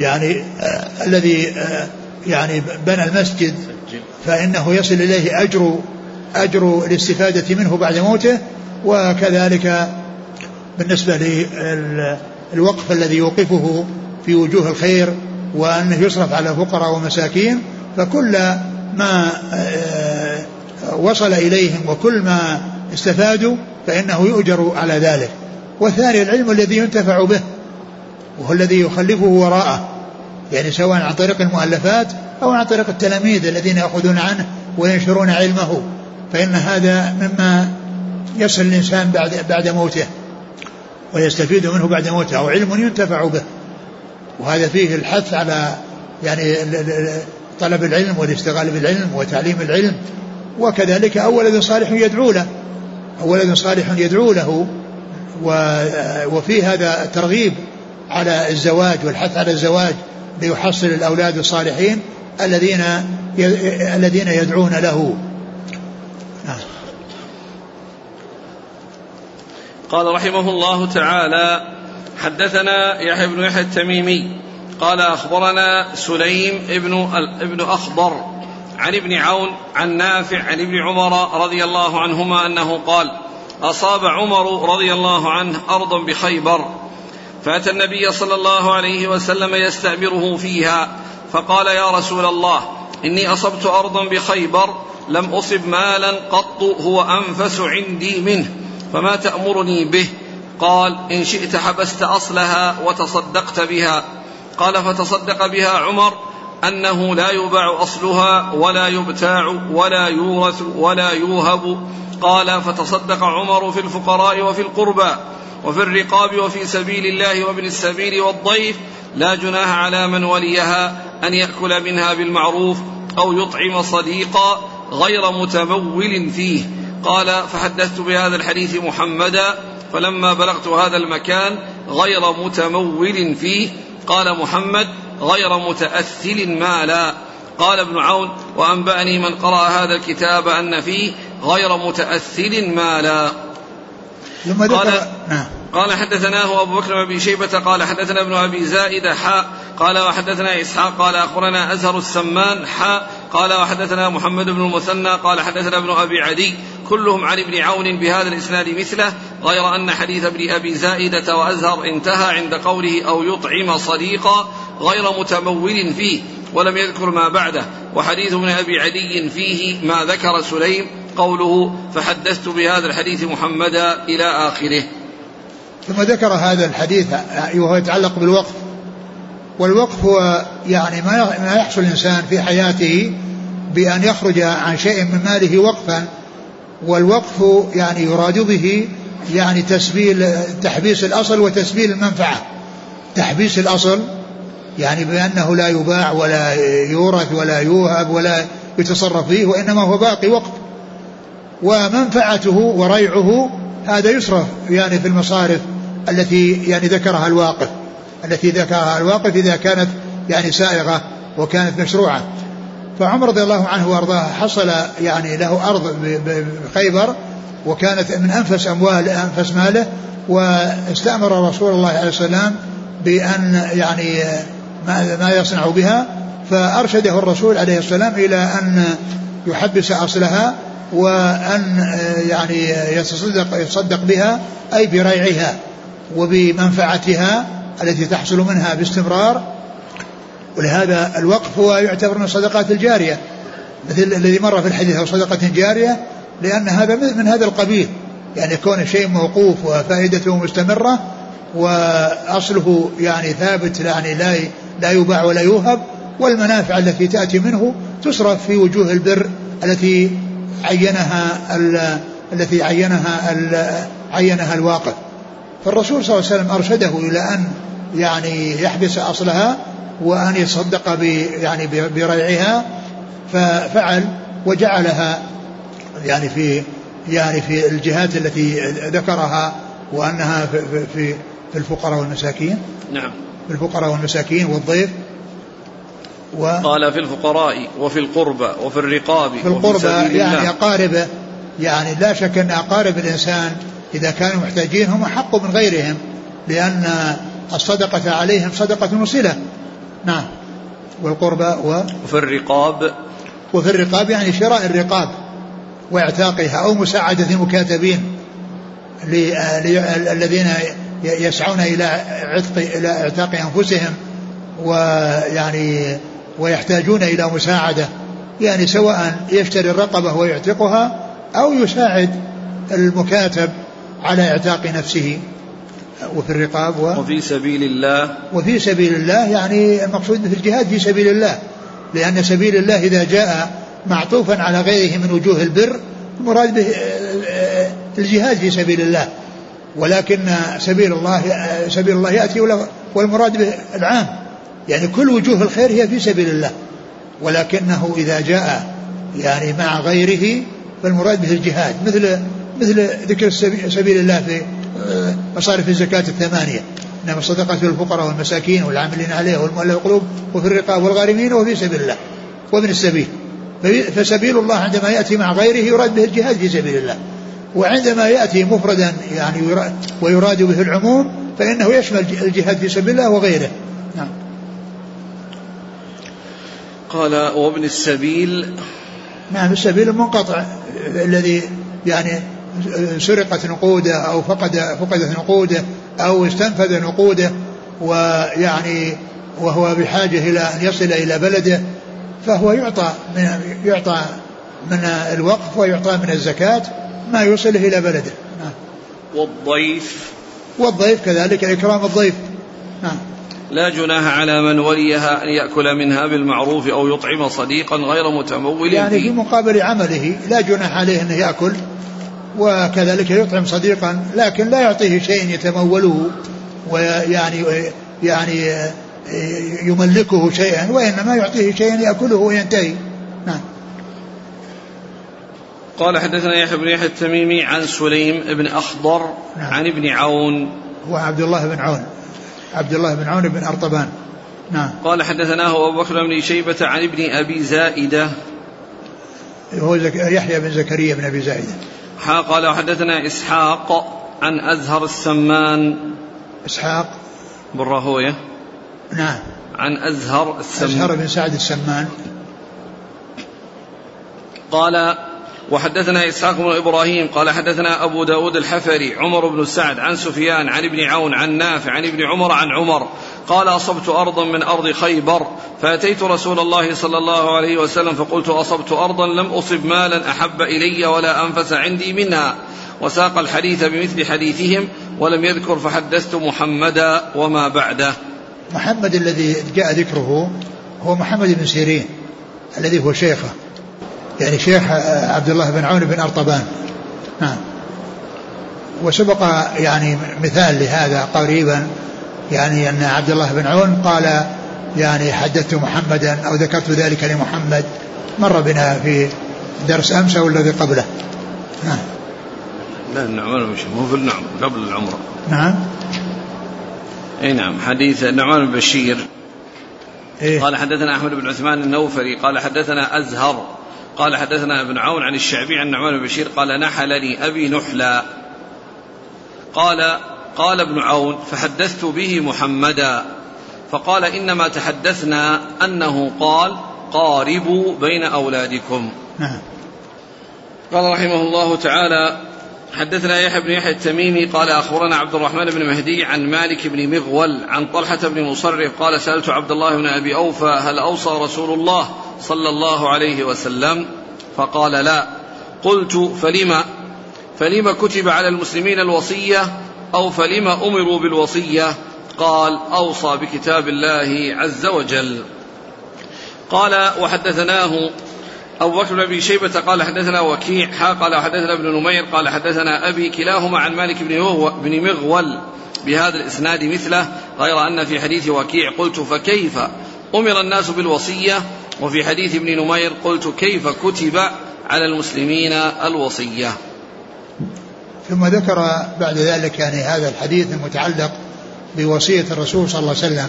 Speaker 2: يعني آه الذي آه يعني بنى المسجد فإنه يصل إليه أجر أجر الاستفادة منه بعد موته وكذلك بالنسبة للوقف الذي يوقفه في وجوه الخير وأنه يصرف على فقراء ومساكين فكل ما آه، وصل إليهم وكل ما استفادوا فإنه يؤجر على ذلك. والثاني العلم الذي ينتفع به وهو الذي يخلفه وراءه يعني سواء عن طريق المؤلفات أو عن طريق التلاميذ الذين يأخذون عنه وينشرون علمه. فإن هذا مما يصل الإنسان بعد بعد موته ويستفيد منه بعد موته أو علم ينتفع به. وهذا فيه الحث على يعني طلب العلم والاشتغال بالعلم وتعليم العلم. وكذلك أو ولد صالح يدعو له. ولد صالح يدعو له وفي هذا الترغيب على الزواج والحث على الزواج ليحصل الأولاد الصالحين الذين الذين يدعون له نعم.
Speaker 1: قال رحمه الله تعالى حدثنا يحيى بن يحيى التميمي قال أخبرنا سليم ابن ابن أخضر عن ابن عون عن نافع عن ابن عمر رضي الله عنهما أنه قال أصاب عمر رضي الله عنه أرضا بخيبر فأتى النبي صلى الله عليه وسلم يستأمره فيها فقال يا رسول الله إني أصبت أرضا بخيبر لم أصب مالا قط هو أنفس عندي منه فما تأمرني به؟ قال إن شئت حبست أصلها وتصدقت بها. قال فتصدق بها عمر أنه لا يباع أصلها ولا يبتاع ولا يورث ولا يوهب. قال فتصدق عمر في الفقراء وفي القربى وفي الرقاب وفي سبيل الله وابن السبيل والضيف. لا جناح على من وليها أن يأكل منها بالمعروف أو يطعم صديقا غير متمول فيه. قال فحدثت بهذا الحديث محمدا فلما بلغت هذا المكان غير متمول فيه. قال محمد غير متأثل مالا. قال ابن عون وأنبأني من قرأ هذا الكتاب أن فيه غير متأثل مالا.
Speaker 2: ثم قال نعم.
Speaker 1: قال حدثناه أبو بكر بن شيبة قال حدثنا ابن أبي زائدة حاء قال وحدثنا إسحاق قال أخبرنا أزهر السمان حاء قال وحدثنا محمد بن المثنى قال حدثنا ابن أبي عدي. كلهم عن ابن عون بهذا الإسناد مثله غير أن حديث ابن أبي زائدة وأزهر انتهى عند قوله أو يطعم صديقا. غير متمول فيه ولم يذكر ما بعده. وحديث ابن أبي عدي فيه ما ذكر سليم قوله فحدثت بهذا الحديث محمدا إلى آخره.
Speaker 2: ثم ذكر هذا الحديث وهو يتعلق بالوقف. والوقف هو يعني ما يحصل الإنسان في حياته بأن يخرج عن شيء من ماله وقفا. والوقف يعني يراد به يعني تسبيل تحبيس الأصل وتسبيل المنفعة. تحبيس الأصل يعني بأنه لا يباع ولا يورث ولا يوهب ولا يتصرف فيه وإنما هو باقي وقف ومنفعته وريعه هذا يصرف يعني في المصارف التي يعني ذكرها الواقف التي ذكرها الواقف إذا كانت يعني سائغة وكانت مشروعة. فعمر رضي الله عنه وأرضاه حصل يعني له أرض بخيبر وكانت من أنفس اموال أنفس ماله واستأمر رسول الله عليه السلام بأن يعني ما, ما يصنع بها فأرشده الرسول عليه السلام إلى أن يحبس أصلها وأن يعني يتصدق يتصدق بها أي بريعها وبمنفعتها التي تحصل منها باستمرار. ولهذا الوقف هو يعتبر من الصدقات الجارية مثل الذي مر في الحديث أو صدقة جارية لأن هذا من هذا القبيل. يعني كون شيء موقوف وفائدته مستمرة وأصله يعني ثابت يعني لا لا يباع ولا يوهب والمنافع التي تأتي منه تصرف في وجوه البر التي عينها التي عينها عينها الواقف فالرسول صلى الله عليه وسلم أرشده إلى أن يعني يحبس أصلها وأن يتصدق ب يعني بريعها ففعل وجعلها يعني في يعني في الجهات التي ذكرها وأنها في في, في الفقراء والمساكين.
Speaker 1: نعم.
Speaker 2: في الفقراء والمساكين والضيف
Speaker 1: و قال في الفقراء وفي القربى وفي الرقاب
Speaker 2: في القربى يعني أقاربه. يعني لا شك أن أقارب الإنسان إذا كانوا محتاجين هم أحق من غيرهم لأن الصدقة عليهم صدقة وصلة نعم. والقربى و
Speaker 1: وفي الرقاب.
Speaker 2: وفي الرقاب يعني شراء الرقاب وإعتاقها أو مساعدة المكاتبين الذين يسعون إلى عتق إلى إعتاق أنفسهم ويعني ويحتاجون إلى مساعدة. يعني سواء يشتري الرقبة ويعتقها أو يساعد المكاتب على إعتاق نفسه وفي الرقاب و
Speaker 1: وفي سبيل الله.
Speaker 2: وفي سبيل الله يعني المقصود في الجهاد في سبيل الله. لأن سبيل الله إذا جاء معطوفا على غيره من وجوه البر المراد به الجهاد في سبيل الله. ولكن سبيل الله سبيل الله يأتي والمراد به العام يعني كل وجوه الخير هي في سبيل الله. ولكنه إذا جاء يعني مع غيره فالمراد به الجهاد. مثل مثل ذكر سبيل الله في آه، مصارف الزكاة الثمانية. إنما الصدقات للفقراء والمساكين والعاملين عليها والمؤلف القلوب وفي الرقاب والغارمين وفي سبيل الله وابن السبيل. فسبيل الله عندما يأتي مع غيره يراد به الجهاد في سبيل الله. وعندما يأتي مفردا يعني ويراد به العموم فإنه يشمل الجهاد في سبيل الله وغيره. نعم.
Speaker 1: قال وابن السبيل
Speaker 2: نعم السبيل المنقطع الذي يعني سرقت نقوده أو فقد فقدت نقوده أو استنفذ نقوده ويعني وهو بحاجة إلى أن يصل إلى بلده فهو يعطى من يعطى من الوقف ويعطى من الزكاة ما يوصله إلى بلده. نعم.
Speaker 1: والضيف.
Speaker 2: والضيف كذلك اكرام الضيف. نعم.
Speaker 1: لا جناح على من وليها أن يأكل منها بالمعروف أو يطعم صديقا غير متمول
Speaker 2: يعني في مقابل عمله لا جناح عليه أنه يأكل وكذلك يطعم صديقا لكن لا يعطيه شيء يتموله ويعني يعني يملكه شيئا وإنما يعطيه شيئا يأكله وينتهي. نعم.
Speaker 1: قال حدثنا يحيى بن يحيى التميمي عن سليم بن أخضر نعم. عن ابن عون.
Speaker 2: هو عبد الله بن عون. عبد الله بن عون بن أرطبان. نعم.
Speaker 1: قال حدثناه أبو بكر بن شيبة عن ابن أبي زائدة.
Speaker 2: هو يحيى بن زكريا بن أبي زائدة.
Speaker 1: قال حدثنا إسحاق عن أزهر السمان.
Speaker 2: إسحاق.
Speaker 1: بن راهوية
Speaker 2: نعم.
Speaker 1: عن أزهر
Speaker 2: السمان. أزهر بن سعد السمان.
Speaker 1: قال وحدثنا إسحاق بن إبراهيم قال حدثنا أبو داود الحفري عمر بن سعد عن سفيان عن ابن عون عن نافع عن ابن عمر عن عمر. قال أصبت أرضا من أرض خيبر فأتيت رسول الله صلى الله عليه وسلم فقلت أصبت أرضا لم أصب مالا أحب إلي ولا أنفس عندي منها. وساق الحديث بمثل حديثهم ولم يذكر فحدثت محمدا وما بعده.
Speaker 2: محمد الذي جاء ذكره هو محمد بن سيرين الذي هو شيخه. يعني شيخ عبد الله بن عون بن أرطبان. نعم. وسبق يعني مثال لهذا قريبا يعني أن عبد الله بن عون قال يعني حدثت محمدا أو ذكرت ذلك لمحمد مر بنا في درس أمس أو الذي قبله.
Speaker 1: نعم. لا النعمان مش مو في النعم قبل العمرة.
Speaker 2: نعم.
Speaker 1: أي نعم. حديث النعمان بن بشير إيه؟ قال حدثنا أحمد بن عثمان النوفري قال حدثنا أزهر. قال حدثنا ابن عون عن الشعبي عن نعمان بن بشير قال نحلني أبي نحلا قال قال ابن عون فحدثت به محمدا. فقال إنما تحدثنا أنه قال قاربوا بين أولادكم.
Speaker 2: نعم.
Speaker 1: قال رحمه الله تعالى حدثنا يحيى بن يحيى التميمي قال أخبرنا عبد الرحمن بن مهدي عن مالك بن مغول عن طلحة بن مصرف قال سألت عبد الله بن أبي أوفى هل أوصى رسول الله صلى الله عليه وسلم؟ فقال لا. قلت فلم فلم كتب على المسلمين الوصية أو فلم أمروا بالوصية؟ قال أوصى بكتاب الله عز وجل. قال وحدثناه أبو بكر بن أبي شيبة قال حدثنا وكيع حا قال حدثنا ابن نمير قال حدثنا أبي كلاهما عن مالك بن مغول بهذا الإسناد مثله غير أن في حديث وكيع قلت فكيف؟ أمر الناس بالوصية وفي حديث ابن نمير قلت كيف كتب على المسلمين الوصية.
Speaker 2: ثم ذكر بعد ذلك يعني هذا الحديث المتعلق بوصية الرسول صلى الله عليه وسلم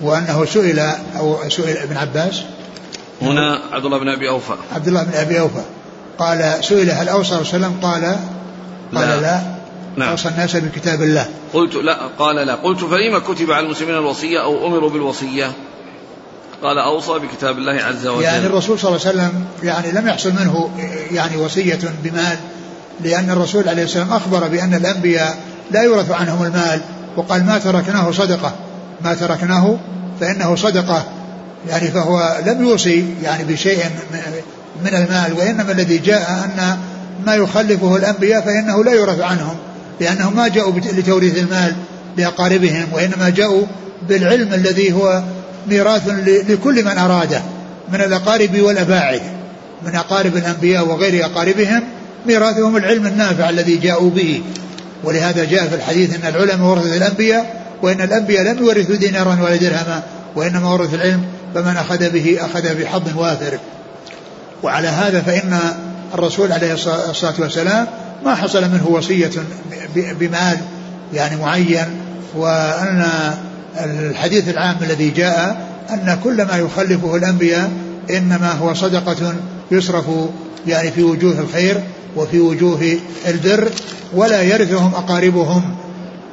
Speaker 2: وأنه سئل أو سئل ابن عباس
Speaker 1: هنا عبد الله بن أبي أوفى.
Speaker 2: عبد الله بن أبي أوفى. قال سئل هل أوصى وسلم؟ قال قال لا, لا. نعم. أوصى الناس بكتاب الله.
Speaker 1: قلت لا قال لا. قلت فلما كتب على المسلمين الوصية أو أمروا بالوصية؟ قال أوصى بكتاب الله عز وجل.
Speaker 2: يعني الرسول صلى الله عليه وسلم يعني لم يحصل منه يعني وصية بمال لأن الرسول عليه السلام أخبر بأن الأنبياء لا يورث عنهم المال وقال ما تركناه صدقة. ما تركناه فإنه صدقة. يعني فهو لم يوصي يعني بشيء من المال وإنما الذي جاء أن ما يخلفه الأنبياء فإنه لا يورث عنهم لأنهم ما جاءوا لتوريث المال لأقاربهم وإنما جاءوا بالعلم الذي هو ميراث لكل من أراده من الأقارب والأباعد من أقارب الأنبياء وغير أقاربهم ميراثهم العلم النافع الذي جاءوا به. ولهذا جاء في الحديث أن العلماء ورثة الأنبياء وإن الأنبياء لم يورثوا دينارا ولا درهما وإنما ورثوا العلم فمن أخذ به أخذ بحظ وافر. وعلى هذا فإن الرسول عليه الصلاة والسلام ما حصل منه وصية بمال يعني معين. وأن الحديث العام الذي جاء أن كل ما يخلفه الأنبياء إنما هو صدقة يصرف يعني في وجوه الخير وفي وجوه البر ولا يرثهم أقاربهم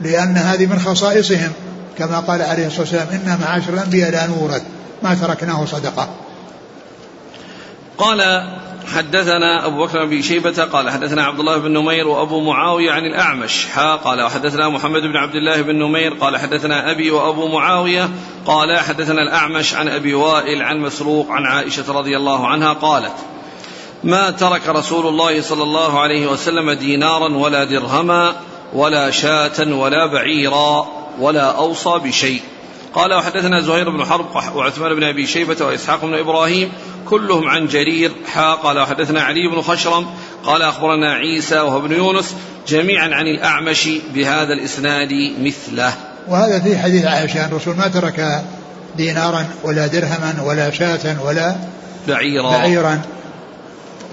Speaker 2: لأن هذه من خصائصهم. كما قال عليه الصلاة والسلام إنا معاشر الأنبياء لا نورث. ما تركناه صدقة.
Speaker 1: قال حدثنا أبو بكر بن شيبة قال حدثنا عبد الله بن نمير وأبو معاوية عن الأعمش. حا قال وحدثنا محمد بن عبد الله بن نمير قال حدثنا أبي وأبو معاوية قال حدثنا الأعمش عن أبي وائل عن مسروق عن عائشة رضي الله عنها قالت ما ترك رسول الله صلى الله عليه وسلم دينارا ولا درهما ولا شاة ولا بعيرا ولا أوصى بشيء. قال وحدثنا زهير بن حرب وعثمان بن أبي شيبة وإسحاق بن إبراهيم كلهم عن جرير حا قال وحدثنا علي بن خشرم قال أخبرنا عيسى وهو ابن يونس جميعا عن الأعمش بهذا الإسناد مثله.
Speaker 2: وهذا في حديث عائشة الرسول ما ترك دينارا ولا درهما ولا شاة ولا
Speaker 1: بعيرا.
Speaker 2: بعيرا.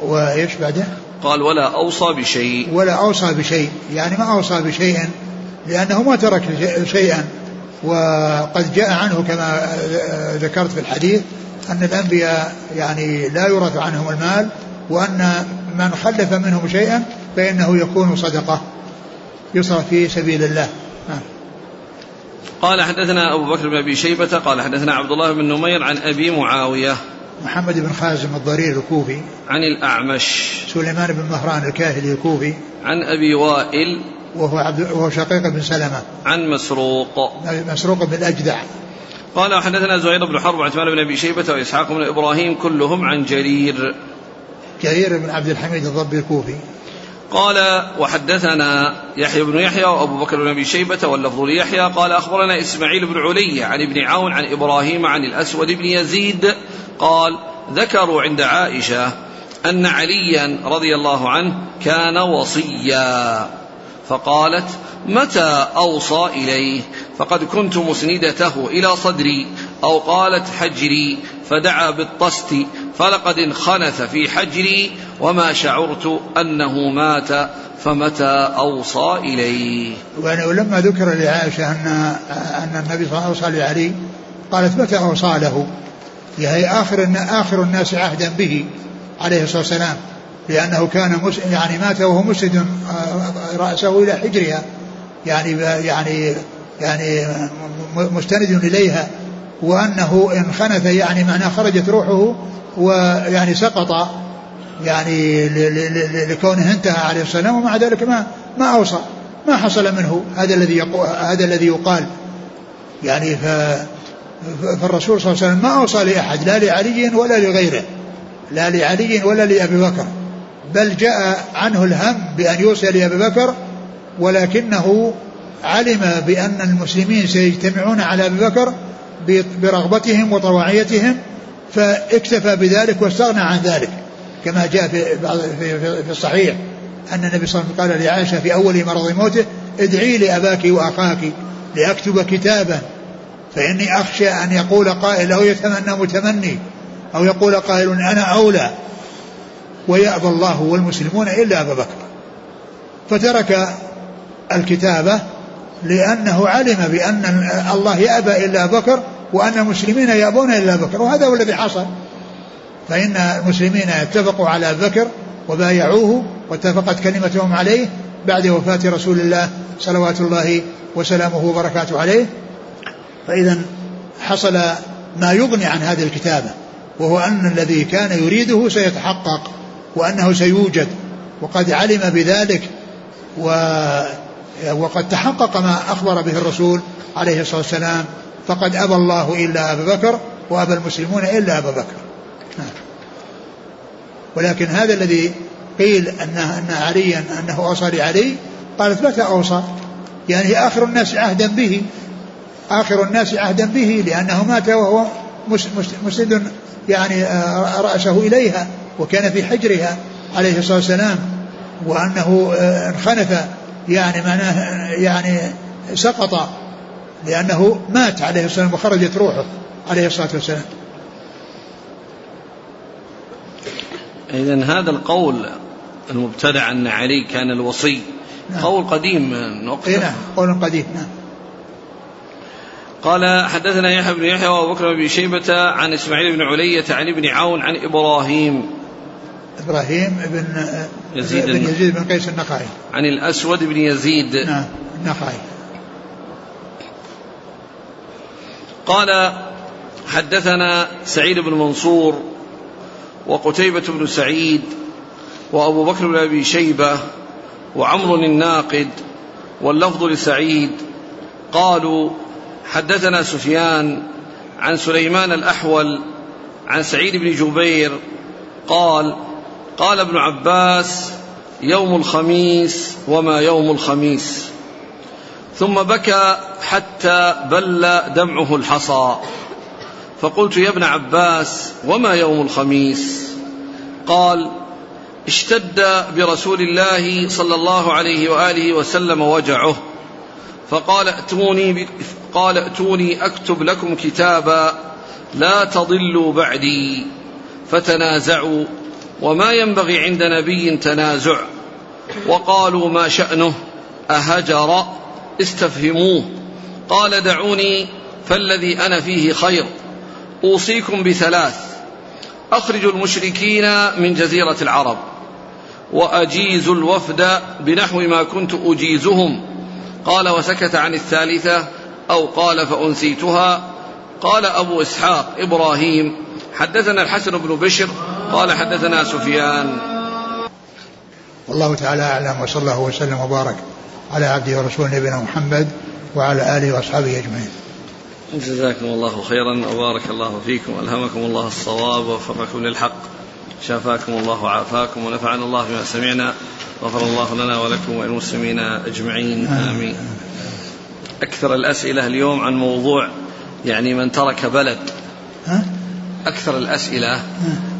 Speaker 2: وإيش بعده؟
Speaker 1: قال ولا أوصى بشيء.
Speaker 2: ولا أوصى بشيء. يعني ما أوصى بشيء لأنه ما ترك شيئا. وقد جاء عنه كما ذكرت في الحديث أن الأنبياء يعني لا يورث عنهم المال وأن من خلف منهم شيئا فإنه يكون صدقة. يصرف في سبيل الله. نعم.
Speaker 1: قال حدثنا أبو بكر بن أبي شيبة قال حدثنا عبد الله بن نمير عن أبي معاوية.
Speaker 2: محمد بن خازم الضرير الكوفي.
Speaker 1: عن الأعمش.
Speaker 2: سليمان بن مهران الكاهلي الكوفي.
Speaker 1: عن أبي وائل.
Speaker 2: وهو عبد وهو شقيق بن سلمة.
Speaker 1: عن مسروق.
Speaker 2: مسروق بن الأجدع.
Speaker 1: قال حدثنا زهير بن حرب وعثمان بن أبي شيبة وإسحاق بن إبراهيم كلهم عن جرير.
Speaker 2: جرير بن عبد الحميد الضبي الكوفي.
Speaker 1: قال وحدثنا يحيى بن يحيى وأبو بكر بن أبي شيبة واللفظ ليحيى. قال أخبرنا إسماعيل بن علي عن ابن عون عن إبراهيم عن الأسود بن يزيد. قال ذكروا عند عائشة أن عليا رضي الله عنه كان وصيا. فقالت متى أوصى إليه فقد كنت مسندته إلى صدري أو قالت حجري. فدعا بالطست فلقد انخنث في حجري وما شعرت أنه مات فمتى أوصى إليه؟
Speaker 2: ولما ذكر لعائشة أن أن النبي صلى الله عليه وسلم أوصى لعلي قالت متى أوصى له؟ يعني آخر آخر الناس عهدا به عليه الصلاة والسلام. لأنه كان مس يعني مات وهو مسند آه، رأسه إلى حجرها. يعني يعني يعني مستند إليها. وأنه إن خنث يعني معناه خرجت روحه ويعني سقط. يعني لكونه انتهى عليه السلام ومع ذلك ما ما أوصى ما حصل منه هذا الذي هذا الذي يقال. يعني ف فالرسول صلى الله عليه وسلم ما أوصى لأحد لا لعلي ولا لغيره لا لعلي ولا لأبي بكر. بل جاء عنه الهم بأن يوصي لأبي بكر ولكنه علم بأن المسلمين سيجتمعون على أبي بكر برغبتهم وطواعيتهم فاكتفى بذلك واستغنى عن ذلك. كما جاء في في الصحيح أن النبي صلى الله عليه وسلم قال لعائشة في أول مرض موته ادعي لأباك وأخاك لأكتب كتابا فإني أخشى أن يقول قائل أو يتمنى متمني أو يقول قائل أنا أولى. ويأبى الله والمسلمون إلا أبا بكر. فترك الكتابة لأنه علم بأن الله يأبى إلا بكر وأن المسلمين يأبون إلا بكر وهذا هو الذي حصل. فإن المسلمين اتفقوا على بكر وبايعوه واتفقت كلمتهم عليه بعد وفاة رسول الله صلوات الله وسلامه وبركاته عليه. فإذا حصل ما يغني عن هذه الكتابة وهو أن الذي كان يريده سيتحقق. وأنه سيوجد وقد علم بذلك و وقد تحقق ما أخبر به الرسول عليه الصلاة والسلام. فقد أبى الله إلا أبا بكر وأبى المسلمون إلا أبا بكر. ولكن هذا الذي قيل أن أن عليا أنه أوصى لعلي قالت متى أوصى؟ يعني آخر الناس عهدا به. آخر الناس عهدا به لأنه مات وهو مسند يعني آه، رأسه إليها. وكان في حجرها عليه الصلاة والسلام وأنه آه، انخنث يعني معناه يعني سقط لأنه مات عليه الصلاة والسلام وخرجت روحه عليه الصلاة والسلام.
Speaker 1: إذا هذا القول المبتدع أن علي كان الوصي نعم. قول قديم
Speaker 2: نقطة نعم قول قديم نعم.
Speaker 1: قال حدثنا يحيى بن يحيى وأبو بكر بن شيبة عن إسماعيل بن علية عن ابن عون عن إبراهيم.
Speaker 2: إبراهيم بن يزيد بن يزيد بن قيس النخعي.
Speaker 1: عن الأسود بن يزيد.
Speaker 2: نعم النخعي.
Speaker 1: قال حدثنا سعيد بن منصور وقتيبة بن سعيد وأبو بكر بن أبي شيبة وعمر الناقد واللفظ لسعيد. قالوا حدثنا سفيان عن سليمان الأحول عن سعيد بن جبير قال قال ابن عباس يوم الخميس وما يوم الخميس. ثم بكى حتى بل دمعه الحصى. فقلت يا ابن عباس وما يوم الخميس؟ قال اشتد برسول الله صلى الله عليه وآله وسلم وجعه. فقال ائتوني قال ائتوني أكتب لكم كتابا لا تضلوا بعدي. فتنازعوا وما ينبغي عند نبي تنازع. وقالوا ما شأنه؟ أهجر. استفهموه. قال دعوني فالذي أنا فيه خير. أوصيكم بثلاث. أخرجوا المشركين من جزيرة العرب. وأجيزوا الوفد بنحو ما كنت أجيزهم. قال وسكت عن الثالثة أو قال فأنسيتها. قال أبو إسحاق إبراهيم حدثنا الحسن بن بشر قال حدثنا سفيان.
Speaker 2: والله تعالى أعلم وصلى الله وسلم وبارك على عبده ورسوله نبينا محمد وعلى آله وأصحابه أجمعين.
Speaker 1: جزاكم الله خيرا وبارك الله فيكم والهمكم الله الصواب ووفقكم للحق شافاكم الله وعافاكم ونفعنا الله بما سمعنا غفر الله لنا ولكم وللمسلمين أجمعين آمين. أكثر الأسئلة اليوم عن موضوع يعني من ترك بلد. أكثر الأسئلة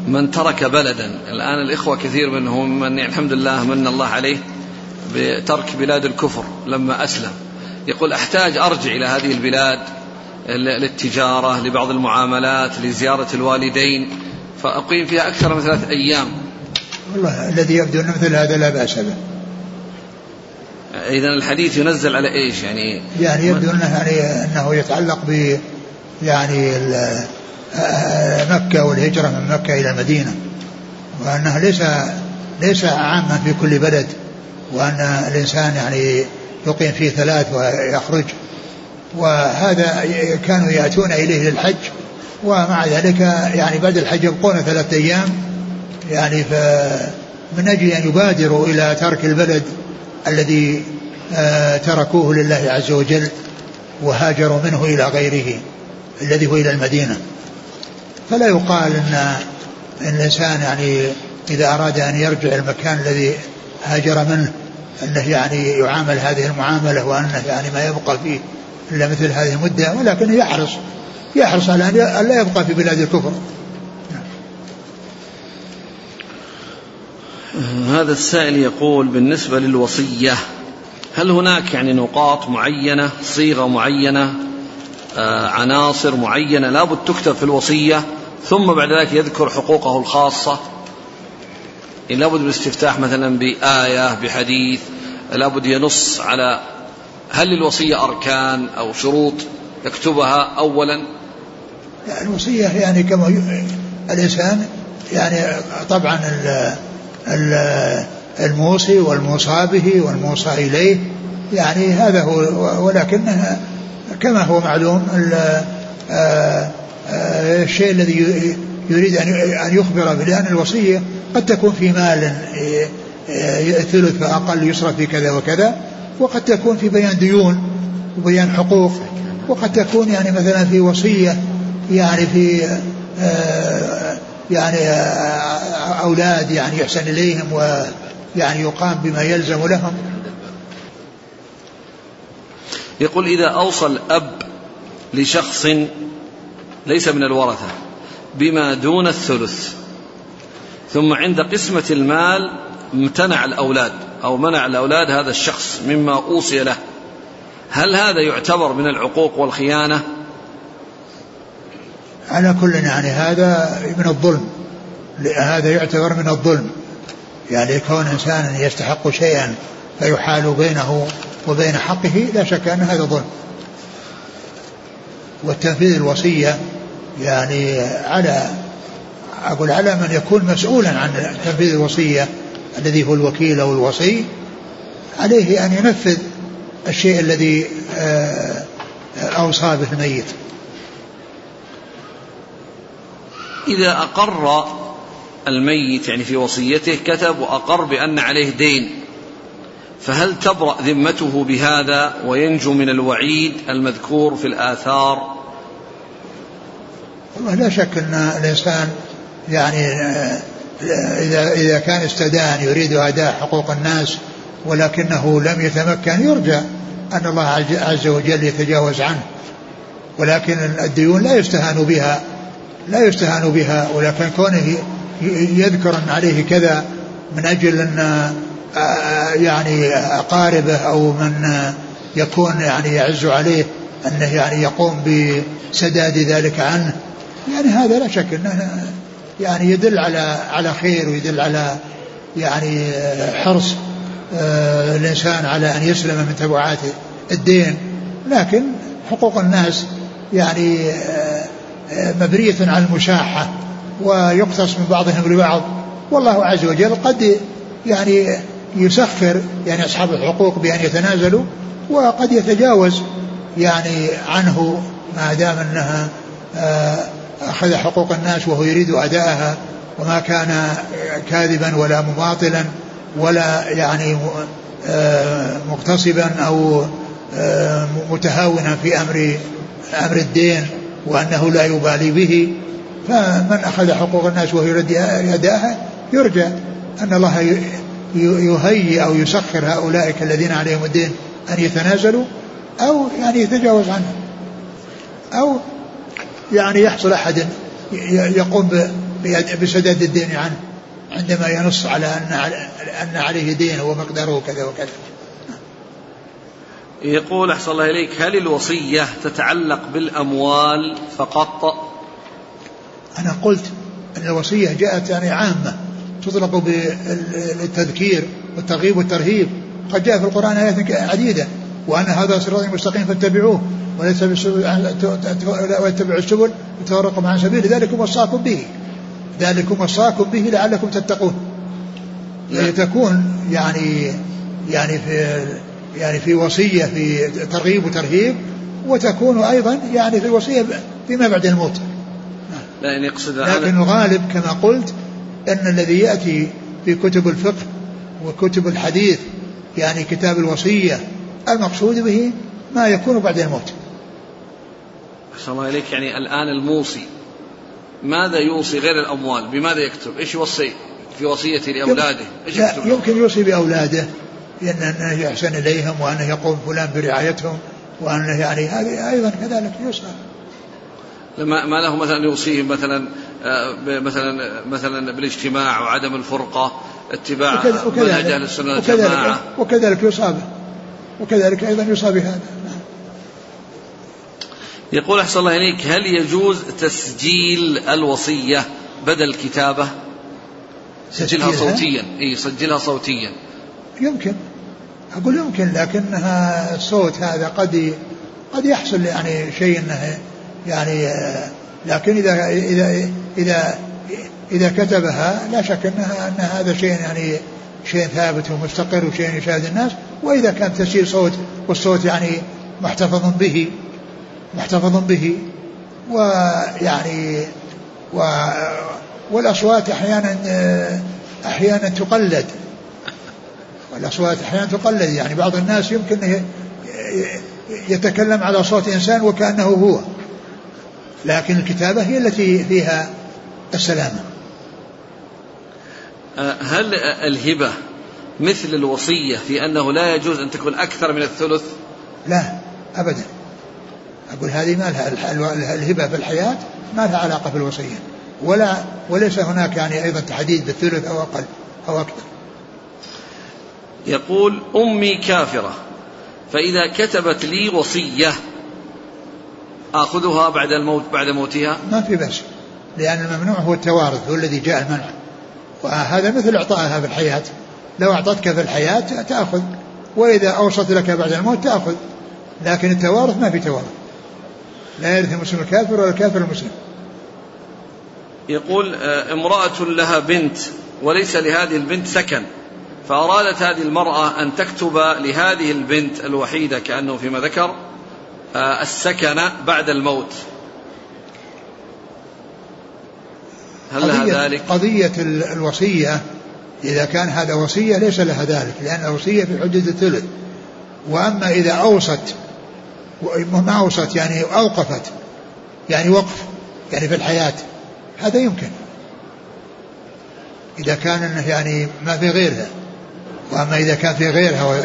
Speaker 1: من ترك بلدا. الآن الإخوة كثير منهم من الحمد لله من الله عليه بترك بلاد الكفر لما أسلم. يقول أحتاج أرجع إلى هذه البلاد للتجارة لبعض المعاملات لزيارة الوالدين فأقيم فيها أكثر من ثلاث أيام.
Speaker 2: والله الذي يبدو أن مثل هذا لا بأس به.
Speaker 1: إذا الحديث ينزل على إيش؟ يعني
Speaker 2: يعني يبدو أنه يعني أنه يتعلق ب يعني مكة والهجرة من مكة إلى المدينة وأنه ليس ليس عاما في كل بلد وأن الإنسان يعني يقيم فيه ثلاث ويخرج. وهذا كانوا يأتون إليه للحج ومع ذلك يعني بعد الحج يبقون ثلاثة أيام يعني فمن أجل أن يبادروا إلى ترك البلد الذي آه، تركوه لله عز وجل وهاجروا منه إلى غيره الذي هو إلى المدينة. فلا يقال أن الإنسان يعني إذا أراد أن يرجع المكان الذي هاجر منه أنه يعني يعامل هذه المعاملة وأنه يعني ما يبقى فيه إلا مثل هذه المدة ولكنه يحرص يحرص على أن لا يبقى في بلاد الكفر.
Speaker 1: هذا السائل يقول بالنسبة للوصية هل هناك يعني نقاط معينة صيغة معينة آه عناصر معينة لابد تكتب في الوصية؟ ثم بعد ذلك يذكر حقوقه الخاصة. يعني لابد من الاستفتاح مثلا بآية بحديث لابد ينص على هل للوصية أركان أو شروط يكتبها أولا؟
Speaker 2: يعني الوصية يعني كما الإنسان يعني طبعا الموصي والموصى به والموصى إليه. يعني هذا هو ولكن كما هو معلوم آه، الشيء الذي يريد أن يخبر به لأن الوصية قد تكون في مال آه، ثلث فأقل يصرف في كذا وكذا وقد تكون في بيان ديون وبيان حقوق وقد تكون يعني مثلا في وصية يعني في آه، يعني آه، أولاد يعني يحسن إليهم ويعني يقام بما يلزم لهم.
Speaker 1: يقول إذا أوصى الأب لشخص ليس من الورثة بما دون الثلث. ثم عند قسمة المال امتنع الأولاد أو منع الأولاد هذا الشخص مما أوصي له. هل هذا يعتبر من العقوق والخيانة؟
Speaker 2: على كل يعني هذا من الظلم هذا يعتبر من الظلم. يعني كون إنسان يستحق شيئا فيحال بينه وبين حقه لا شك أن هذا ظلم. والتنفيذ الوصية يعني على أقول على من يكون مسؤولا عن تنفيذ الوصية الذي هو الوكيل أو الوصي عليه أن ينفذ الشيء الذي آه، أوصى به الميت.
Speaker 1: إذا أقر الميت يعني في وصيته كتب وأقر بأن عليه دين فهل تبرأ ذمته بهذا وينجو من الوعيد المذكور في الآثار؟
Speaker 2: والله لا شك أن الإنسان يعني آه، إذا إذا كان استدان يريد أداء حقوق الناس ولكنه لم يتمكن يرجى أن الله عز وجل يتجاوز عنه. ولكن الديون لا يستهان بها لا يستهان بها ولكن كونه يذكر أن عليه كذا من أجل أن آه، آه، يعني أقاربه أو من يكون يعني يعز عليه أنه يعني يقوم بسداد ذلك عنه. يعني هذا لا شك أنه يعني يدل على على خير ويدل على يعني حرص آه، الإنسان على أن يسلم من تبعات الدين. لكن حقوق الناس يعني آه، آه، مبنية على المشاحة ويقتص من بعضهم لبعض. والله عز وجل قد يعني يسخر يعني أصحاب الحقوق بأن يتنازلوا وقد يتجاوز يعني عنه ما دام أنها أخذ حقوق الناس وهو يريد أداءها وما كان كاذبا ولا مماطلا ولا يعني آه، مغتصبا أو آه، متهاونا في أمر أمر الدين وأنه لا يبالي به. فمن أخذ حقوق الناس وهو يريد أداءها يرجى أن الله يهيئ أو يسخر هؤلاء الذين عليهم الدين أن يتنازلوا أو يعني يتجاوز عنهم أو يعني يحصل أحد يقوم بسداد الدين عنه عندما ينص على أن أن عليه دين ومقداره كذا وكذا.
Speaker 1: يقول أحسن الله إليك هل الوصية تتعلق بالأموال فقط؟
Speaker 2: أنا قلت أن الوصية جاءت يعني عامة تطلق بالتذكير والترغيب والترهيب. قد جاء في القرآن آيات عديدة. وأن هذا صراط مستقيم فاتبعوه وليس ويتبع السبل وتفرقوا عن سبيل ذلكم وصاكم به. ذلكم وصاكم به لعلكم تتقون. تكون يعني يعني في يعني في وصية في ترغيب وترهيب وتكون أيضا يعني في الوصيه فيما بعد الموت.
Speaker 1: لا يعني يقصد
Speaker 2: لكن الغالب كما قلت أن الذي يأتي في كتب الفقه وكتب الحديث يعني كتاب الوصية المقصود به ما يكون بعد الموت.
Speaker 1: أحسن الله إليك. يعني الآن الموصي ماذا يوصي غير الأموال؟ بماذا يكتب؟ إيش يوصي في وصيته لأولاده؟ إيش
Speaker 2: يكتب يمكن يوصي بأولاده بأنه يحسن إليهم وأنه يقوم فلان برعايتهم وأنه يعني هذه أيضا كذلك يوصى.
Speaker 1: لما ما له مثلا يوصيهم مثلا آه، مثلا مثلا بالاجتماع وعدم الفرقة اتباع منهج أهل السنة والجماعة.
Speaker 2: وكذلك يوصى به وكذلك أيضا يوصى بهذا.
Speaker 1: يقول أحسن الله إليك هل يجوز تسجيل الوصية بدل كتابة؟ سجلها صوتيا. إي سجلها صوتيا.
Speaker 2: يمكن. أقول يمكن لكنها الصوت هذا قد قد يحصل يعني شيء إنه يعني لكن إذا إذا إذا إذا كتبها لا شك إنها إن هذا شيء يعني شيء ثابت ومستقر وشيء يشاهد الناس. وإذا كان تسجيل صوت والصوت يعني محتفظ به محتفظ به ويعني و والأصوات أحيانا أحيانا تقلد. والأصوات أحيانا تقلد. يعني بعض الناس يمكن يتكلم على صوت إنسان وكأنه هو. لكن الكتابة هي التي فيها السلامة.
Speaker 1: هل الهبة مثل الوصية في أنه لا يجوز أن تكون أكثر من الثلث؟
Speaker 2: لا أبدا. أقول هذه ما لها الهبة في الحياة ما لها علاقة بالوصية. ولا وليس هناك يعني أيضا تحديد بالثلث أو أقل أو أكثر.
Speaker 1: يقول أمي كافرة فإذا كتبت لي وصية آخذها بعد الموت بعد موتها؟
Speaker 2: ما في بأس لأن الممنوع هو التوارث هو الذي جاء المنع. وهذا مثل إعطائها في الحياة. لو أعطتك في الحياة تأخذ وإذا أوصت لك بعد الموت تأخذ. لكن التوارث ما في توارث. لا يرث المسلم الكافر ولا الكافر المسلم.
Speaker 1: يقول آه، امرأة لها بنت وليس لهذه البنت سكن فأرادت هذه المرأة أن تكتب لهذه البنت الوحيدة كأنه فيما ذكر آه، السكن بعد الموت. هل لها ذلك؟
Speaker 2: قضية الوصية إذا كان هذا وصية ليس لها ذلك لأن الوصية في حدود الثلث. وأما إذا أوصت ما أوصت يعني أوقفت يعني وقف يعني في الحياة هذا يمكن. إذا كان يعني ما في غيرها. وأما إذا كان في غيرها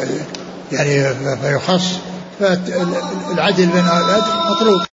Speaker 2: يعني فيخص فالعدل بين مطلوب.